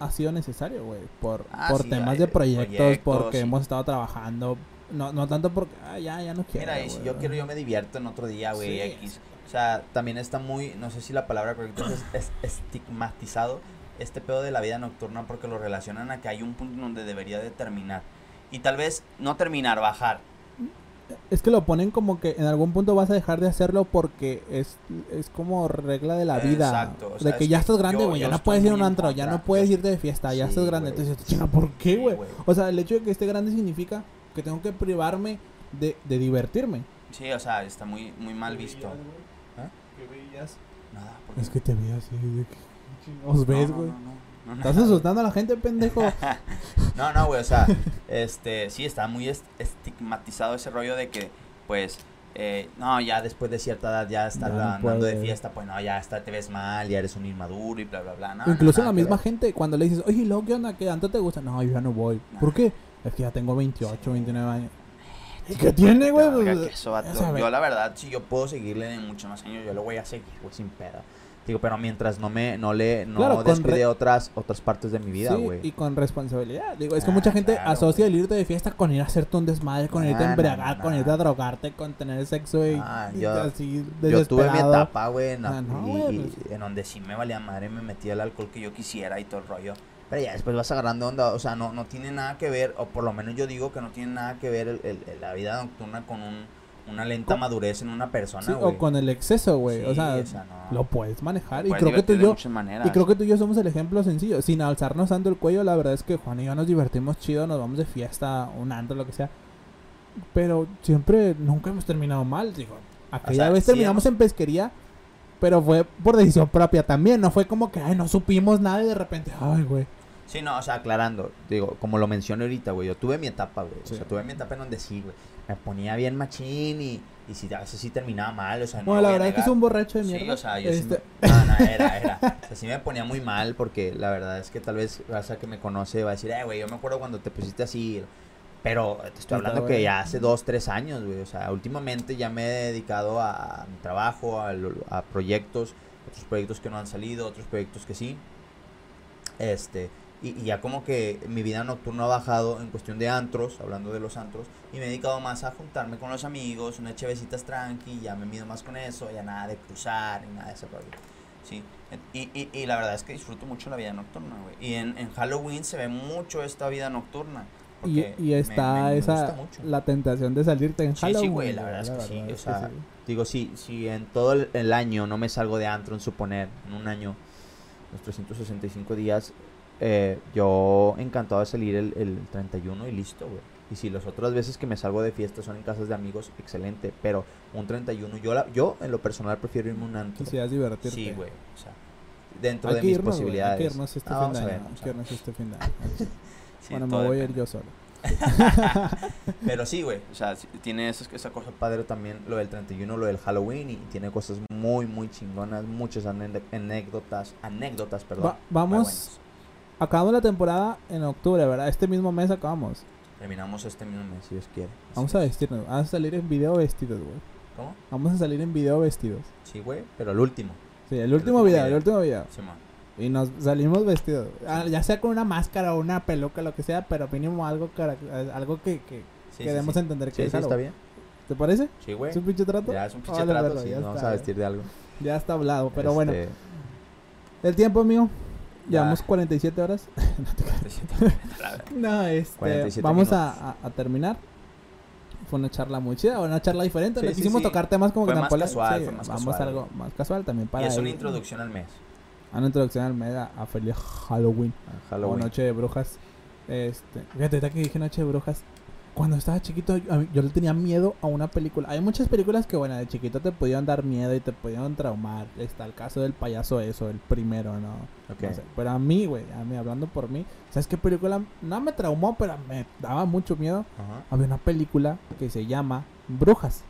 ha sido necesario, güey. Por, Ah, por sí, temas de proyectos, proyectos, porque sí. hemos estado trabajando. No, no tanto porque, ah, ya, ya no quiero. Mira, y si yo quiero, yo me divierto en otro día, güey, Sí. X. O sea, también está muy, no sé si la palabra correcta es, es estigmatizado este pedo de la vida nocturna porque lo relacionan a que hay un punto en donde debería de terminar. Y tal vez no terminar, bajar. Es que lo ponen como que en algún punto vas a dejar de hacerlo porque es, es como regla de la vida. Exacto, o sea, de que es ya estás grande, güey. Ya no puedes ir a un antro, ya no puedes Yo- ir de fiesta, ya Sí, estás grande. Entonces, chinga, ¿por qué, Sí, güey? güey. O sea, el hecho de que esté grande significa que tengo que privarme de, de divertirme. Sí, o sea, está muy, muy mal visto. ¿Ah? Nada, porque Es que te vi así, de que chingados ves, güey. no, no, no, no, Estás asustando a la gente, pendejo. No, no, güey, o sea, este, sí, está muy est- estigmatizado ese rollo de que, pues, eh, no, ya después de cierta edad ya estar Ya no andando de fiesta, pues no, ya está, te ves mal, ya eres un inmaduro y bla, bla, bla. No, Incluso no, la misma gente, cuando le dices, oye, luego, ¿qué onda? ¿Qué tanto te gusta? No, yo ya no voy. ¿Por qué? Es que ya tengo 28, Sí. 29 años. ¿Y qué tiene, güey? Pues. Yo, la verdad, si yo puedo seguirle de muchos más años, yo lo voy a seguir, güey, sin pedo. Digo, pero mientras no me... No le... No Claro, re- otras, otras partes de mi vida, Sí, güey. y con responsabilidad. Digo, es que Ah, mucha gente claro, asocia el irte de fiesta con ir a hacerte un desmadre, con irte a Ah, embriagar, con no. irte a drogarte, con tener sexo y, Ah, y yo- así Yo tuve mi etapa, güey, en, Ah, no, y- y pues. en donde sí me valía madre, me metía el alcohol que yo quisiera y todo el rollo. Pero ya después vas agarrando onda, o sea, no, no tiene nada que ver, o por lo menos yo digo que no tiene nada que ver el- el- el- la vida nocturna con un, una lenta madurez en una persona, Sí, güey. o con el exceso, güey. o Sí, sea, no. lo puedes manejar. Y puedes creo que tú y yo. Y creo que tú y yo somos el ejemplo sencillo. Sin alzarnos tanto el cuello, la verdad es que Juan y yo nos divertimos chido, nos vamos de fiesta, un antro, lo que sea. Pero siempre, nunca hemos terminado mal. Digo, aquella sea, vez sí terminamos hemos- en pesquería, Pero fue por decisión propia también. No fue como que, ay, no supimos nada y de repente, ay, güey. Sí, no, o sea, aclarando, digo, como lo mencioné ahorita, güey, yo tuve mi etapa, güey. Sí. O sea, tuve mi etapa en donde sí, güey. Me ponía bien machín y, y sí, a veces sí terminaba mal, o sea, no Bueno, la verdad es que es un borracho de Sí, mierda. o sea, yo sí Este, me... No, no, era, era. O sea, sí me ponía muy mal porque la verdad es que tal vez raza que me conoce va a decir, eh, güey, yo me acuerdo cuando te pusiste así. Pero te estoy Está hablando que ya hace dos, tres años, güey. O sea, últimamente ya me he dedicado a mi trabajo, a, a proyectos, otros proyectos que no han salido, otros proyectos que sí. Este, y, y ya como que mi vida nocturna ha bajado en cuestión de antros, hablando de los antros, y me he dedicado más a juntarme con los amigos, unas chevecitas tranqui, ya me mido más con eso, ya nada de cruzar, ni nada de ese rollo. Sí, y, y, y la verdad es que disfruto mucho la vida nocturna, güey. Y en, en Halloween se ve mucho esta vida nocturna. y, porque y está me- me esa, mucho. la tentación de salirte en Sí, sí, Halloween. güey, la verdad es que sí, o que sea, sí. Digo, si, si en todo el, el año no me salgo de antro, en suponer, en un año, los 365 días, eh, yo encantado de salir el, el 31 y listo, güey. Y si las otras veces que me salgo de fiesta son en casas de amigos, excelente. Pero un 31, yo, la, yo en lo personal prefiero irme un antro. Quisieras divertirte. Sí, güey. O sea, dentro Hay de mis irnos, posibilidades. Hay que irnos este Ah, fin vamos de año. ver, Hay que irnos este fin de año. Sí, bueno, me voy a ir yo solo. Pero sí, güey. O sea, tiene eso, esa cosa. Padre también lo del 31, lo del Halloween y tiene cosas muy, muy chingonas, muchas anécdotas, anécdotas, perdón. Va- vamos. Acabamos la temporada en octubre, ¿verdad? Este mismo mes acabamos. Terminamos este mismo mes, si Dios quiere. Vamos a es. vestirnos. Vamos a salir en video vestidos, güey. ¿Cómo? Vamos a salir en video vestidos. Sí, güey, pero el último. Sí, el último último video, el último video. Simón. Y nos salimos vestidos. Ah, ya sea con una máscara o una peluca, lo que sea, pero mínimo algo, cara- algo que, que Sí, sí, queremos sí. entender que Sí, es sí, algo. está bien. ¿Te parece? Sí, güey. ¿Es un pinche trato? Ya es un pinche Vale, trato, sí, ya nos vamos está, a vestir de algo. Ya está hablado, pero bueno. Este, El tiempo, amigo. Llevamos 47 horas. no, este, 47 vamos a, terminar. Fue una charla muy chida, una charla diferente. Sí, no sí, quisimos sí. tocar temas como Fue que más casual, fue más Vamos casual. a algo más casual también para y es una ir- introducción al mes. a una introducción al mes a, a feliz Halloween. a O Halloween. Noche de Brujas. Este, fíjate, que dije Noche de Brujas. Cuando estaba chiquito, yo, le tenía miedo a una película. Hay muchas películas que, bueno, de chiquito te podían dar miedo y te podían traumar. Está el caso del payaso, eso, el primero, ¿no? Ok. No sé, Pero a mí, güey, a mí, hablando por mí, ¿sabes qué película? No me traumó, pero me daba mucho miedo. Ajá. Había una película que se llama Brujas.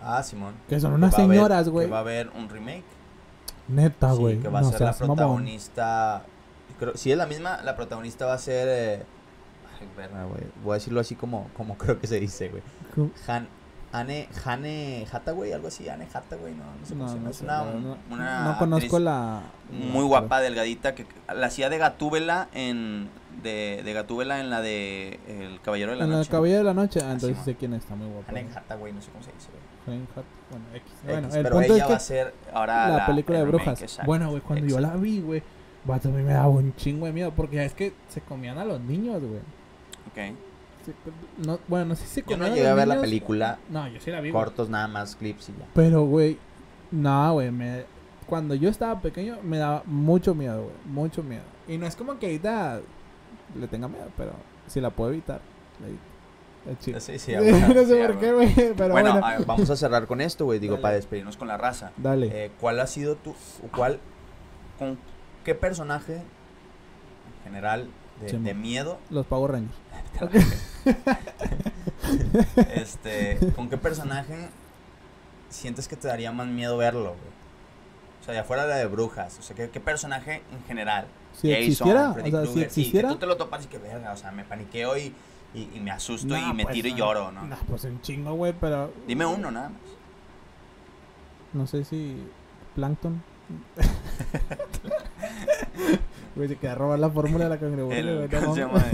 Ah, Simón. Que son unas señoras, güey. Que va a haber un remake. Neta, Sí, güey. que va a ser la protagonista. Creo, si es la misma, la protagonista va a ser. eh, güey. Voy a decirlo así como, como creo que se dice, güey. Han, Anne, Hane Hathaway, algo así. Anne Hathaway, no, no sé cómo No, se llama. no es una, una no conozco la... Muy guapa, delgadita, que que la hacía de Gatúbela en. De, de Gatúbela en la de El Caballero de la En el Noche. Caballero de la Noche. Ah, Ah, entonces sé quién está, muy guapa. Anne Hathaway, no sé cómo se dice, Hatt- Bueno, X. X, Bueno, el pero punto ella es va a que ser. Ahora la, película el de brujas. exacto. Bueno, güey, cuando yo la Exacto. vi, güey, a mí me daba un chingo de miedo. Porque es que se comían a los niños, güey. Ok. No, bueno, no sé si Yo no llegué a ver la película. No, yo sí la vi. Cortos nada más, clips y ya. Pero, güey, no, güey, me... cuando yo estaba pequeño me daba mucho miedo, güey. Mucho miedo. Y no es como que ahorita le tenga miedo, pero si la puedo evitar, la evito. Sí, no sé sí, por qué, güey, pero bueno, bueno. vamos a cerrar con esto, güey. Digo, Dale. para despedirnos con la raza. Dale. Eh, ¿Cuál ha sido tu. cuál. con qué personaje en general de, miedo? Los Power Rangers. este. ¿Con qué personaje sientes que te daría más miedo verlo, güey? O sea, de afuera de la de brujas. O sea, ¿qué, qué personaje en general? Si Jason, existiera, o Freddy sea, si sí, existiera... que tú te lo topas y que verga, o sea, me paniqueo y, y, y me asusto No, y me pues, tiro y lloro, ¿no? No, pues un chingo, güey, pero... Dime uno nada más. No sé si... Plankton. Güey, se queda a robar la fórmula de la cangreburger, El. ¿Cómo no se llama?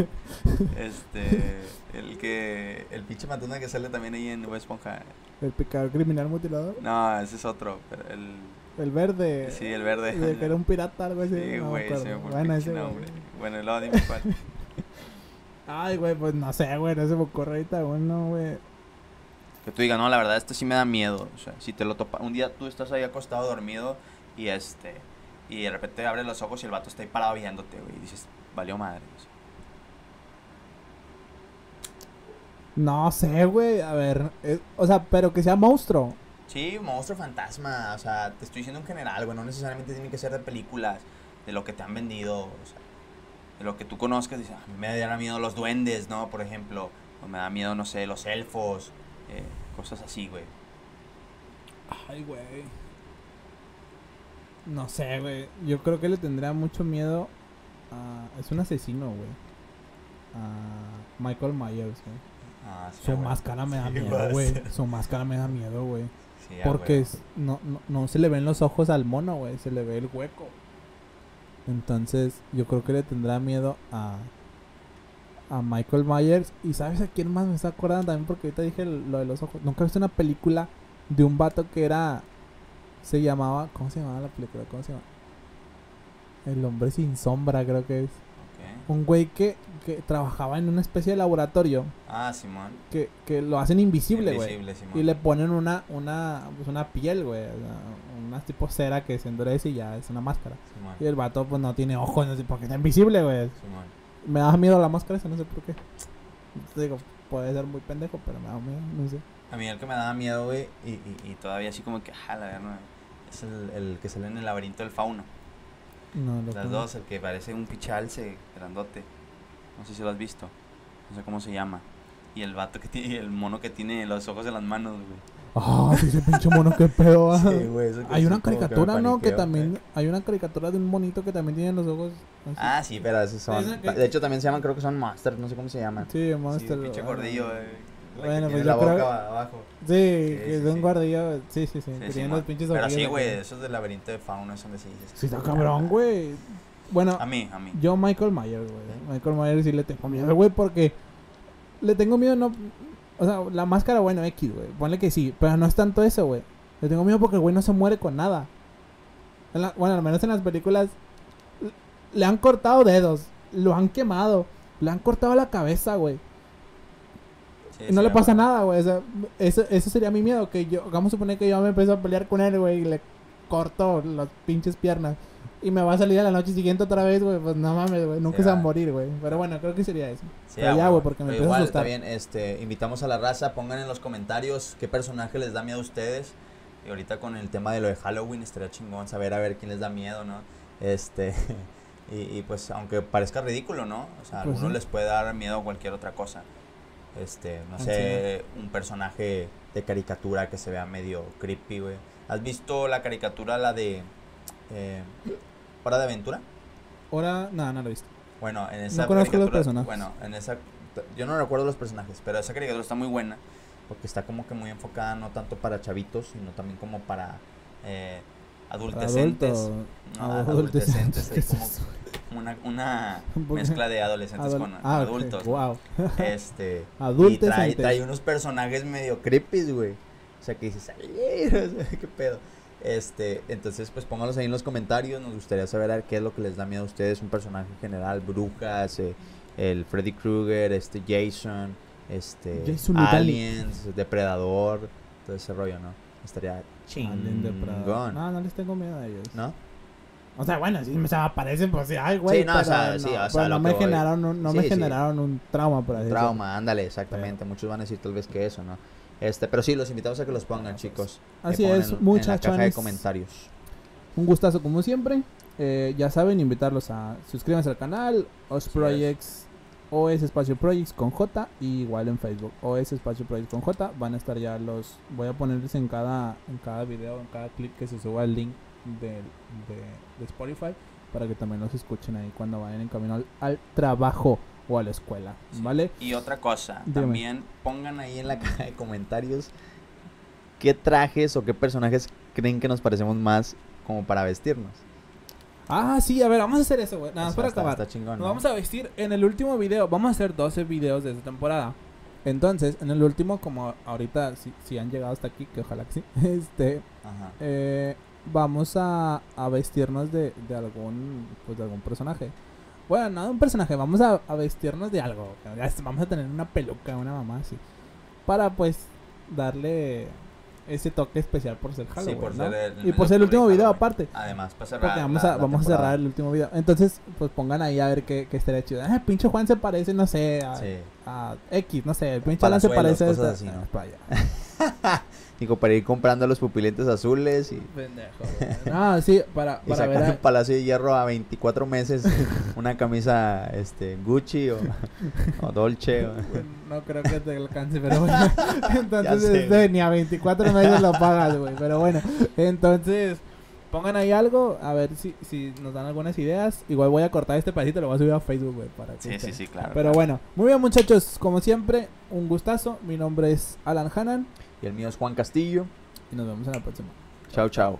Este. El que. El pinche matuna que sale también ahí en Bob Esponja. El pecador criminal mutilador. No, ese es otro. Pero el. El verde. Sí, el verde. De que era un pirata, algo así. Sí, no güey, acuerdo. se me Bueno, ese, nombre. Bueno, luego dime cuál. Ay, güey, pues no sé, güey, no se me ocurre ahorita uno, güey. Que tú digas, no, la verdad, este sí me da miedo. O sea, si te lo topas. Un día tú estás ahí acostado dormido y este. Y de repente abres los ojos y el vato está ahí parado viéndote, güey. Y dices, valió madre. No sé, güey, a ver, eh, o sea, pero que sea monstruo. Sí, monstruo fantasma. O sea, te estoy diciendo en general, güey. No necesariamente tiene que ser de películas, de lo que te han vendido. O sea, de lo que tú conozcas. Dices, a mí me dan miedo los duendes, ¿no? Por ejemplo. O me da miedo, no sé, los elfos. eh, cosas así, güey. Ay, güey. No sé, güey. Yo creo que le tendría mucho miedo a... Es un asesino, güey. A Michael Myers, güey. Ah, sí, Su máscara me da miedo, güey. Su máscara me da miedo, güey. Porque es- no, no, no se le ven los ojos al mono, güey. Se le ve el hueco. Entonces, yo creo que le tendrá miedo a... A Michael Myers. Y ¿sabes a quién más me está acordando también? Porque ahorita dije lo de los ojos. Nunca he visto una película de un vato que era... Se llamaba... ¿Cómo se llamaba la película? ¿Cómo se llama? El hombre sin sombra, creo que es. Ok. Un güey que, que trabajaba en una especie de laboratorio. Ah, Simón. Que, que lo hacen invisible, güey. Invisible, Simón. Y le ponen una, una, pues una piel, güey. sea, Una tipo cera que se endurece y ya es una máscara. Simón. Y el vato pues no tiene ojos, no sé por qué está invisible, güey. Simón. Me da miedo la máscara esa, no sé por qué. Digo, puede ser muy pendejo, pero me da miedo, no sé. A mí el que me daba miedo, güey, y, y, y todavía así como que, ah, la verdad, es el, el que sale en el laberinto del fauno. No, lo Las dos, el que parece un pichalce grandote. No sé si lo has visto. No sé cómo se llama. Y el vato que tiene, el mono que tiene los ojos en las manos, güey. Ah, sí, ese pinche mono, qué pedo. ah. güey, eso que Hay sí una que caricatura, ¿no? Que también. Hay una caricatura de un monito que también tiene los ojos. así. Ah, sí, pero esos son. Que- De hecho, también se llaman, creo que son Monsters, no sé cómo se llaman. Sí, Sí, Monster. pinche ah. gordillo, güey. Bueno, pues la yo creo- boca abajo. Sí, que es un sí. guardillo. Sí, sí, los pinches Pero sí, güey, esos del laberinto de fauno son de sí. Sí, está cabrón, güey. Bueno, A mí, a mí. yo Michael Myers, güey. Michael Myers sí le tengo miedo, güey, porque le tengo miedo, no. O sea, la máscara, bueno, X, güey. Ponle que sí, pero no es tanto eso, güey. Le tengo miedo porque el güey no se muere con nada. La- bueno, al menos en las películas le han cortado dedos, lo han quemado, le han cortado la cabeza, güey. Sí, no sí, le pasa güey. nada, güey. O sea, eso, eso sería mi miedo. Que yo, vamos a suponer que yo me empiezo a pelear con él, güey, y le corto las pinches piernas. Y me va a salir a la noche siguiente otra vez, güey. Pues no mames, güey. Nunca Sí, se va a morir, güey. Pero bueno, creo que sería eso. Pero ah, ya, güey. porque me Pero a igual, asustar. Está bien, este, invitamos a la raza, pongan en los comentarios qué personaje les da miedo a ustedes. Y ahorita con el tema de lo de Halloween estaría chingón saber a ver quién les da miedo, ¿no? Este, y, y pues aunque parezca ridículo, ¿no? O sea, a Pues algunos les puede dar miedo cualquier otra cosa. Este, no sé, un personaje de caricatura que se vea medio creepy, güey. ¿Has visto la caricatura, la de eh, Hora de Aventura? Ahora, nada, no lo he visto. Bueno, en esa conozco los personajes. Bueno, en esa yo no recuerdo los personajes, pero esa caricatura está muy buena porque está como que muy enfocada no tanto para chavitos, sino también como para eh, adultecentes. Adulto. No, adolescentes, adolescentes, ¿qué es es como una, una mezcla de adolescentes Adol- con ah, adultos. Este, y trae, trae unos personajes medio creepy, güey. O sea, que dices, "Ay, o sea, qué pedo. Este, entonces, pues pónganlos ahí en los comentarios. Nos gustaría saber a ver qué es lo que les da miedo a ustedes. Un personaje en general, brujas, eh, el Freddy Krueger, este Jason, este Jason. Aliens, Depredador, todo ese rollo, ¿no? Estaría chingón. No, no les tengo miedo a ellos. ¿No? O sea, bueno, si me se aparecen, pues sí, ay, güey. Sí, no, pero o sea, sí, o pero sea, no me voy- generaron un, no me Sí, sí. generaron un trauma, por así decirlo. trauma, ándale, exactamente. Muchos van a decir tal vez que eso, ¿no? Este, pero sí, los invitamos a que los pongan, chicos. Que Así es, en- en la caja de comentarios. Un gustazo como siempre. Eh, ya saben, invitarlos a suscríbanse al canal, OS Projects, OS Espacio Projects con J, y igual en Facebook, OS Espacio Projects con J. Van a estar ya los. Voy a ponerles en cada, en cada video, en cada clip que se suba el link de, de, de Spotify para que también los escuchen ahí cuando vayan en camino al, al trabajo o a la escuela, Sí. ¿vale? Y otra cosa, Dime. también pongan ahí en la caja de comentarios qué trajes o qué personajes creen que nos parecemos más como para vestirnos. Ah, sí, a ver, vamos a hacer eso, güey. Nada más para está- acabar. está chingón, Nos ¿no? vamos a vestir en el último video. Vamos a hacer 12 videos de esta temporada. Entonces, en el último, como ahorita, si, si han llegado hasta aquí, que ojalá que sí, este, Ajá. eh, vamos a, a vestirnos de, de algún, pues de algún personaje. Bueno, no de un personaje, vamos a, a vestirnos de algo. Vamos a tener una peluca, una mamá así. Para, pues, darle ese toque especial por ser Halloween, por ¿no? ser el- y por ser el último video aparte. Además, para cerrar. Porque vamos la- a, la vamos a cerrar el último video. Entonces, pues pongan ahí a ver qué, qué estaría chido. Ah, pinche Juan se parece, no sé, a, Sí. a X, no sé. El pinche Alan se parece a esta- así, ¿no? Ah. Digo, para ir comprando los pupilentes azules y, Pendejo. No, sí, para, y para sacar ver. un palacio de hierro a 24 meses. una camisa este Gucci o, o Dolce. o- No creo que te alcance, pero bueno. Entonces, sé, este, ni a 24 meses lo pagas, güey. Pero bueno, entonces, pongan ahí algo, a ver si, si nos dan algunas ideas. Igual voy a cortar este pedacito, lo voy a subir a Facebook, güey. Para que Sí, sí, sí, claro. Pero claro. bueno, muy bien, muchachos. Como siempre, un gustazo. Mi nombre es Alan Hanan Y el mío es Juan Castillo. y nos vemos en la próxima. Chao, chao.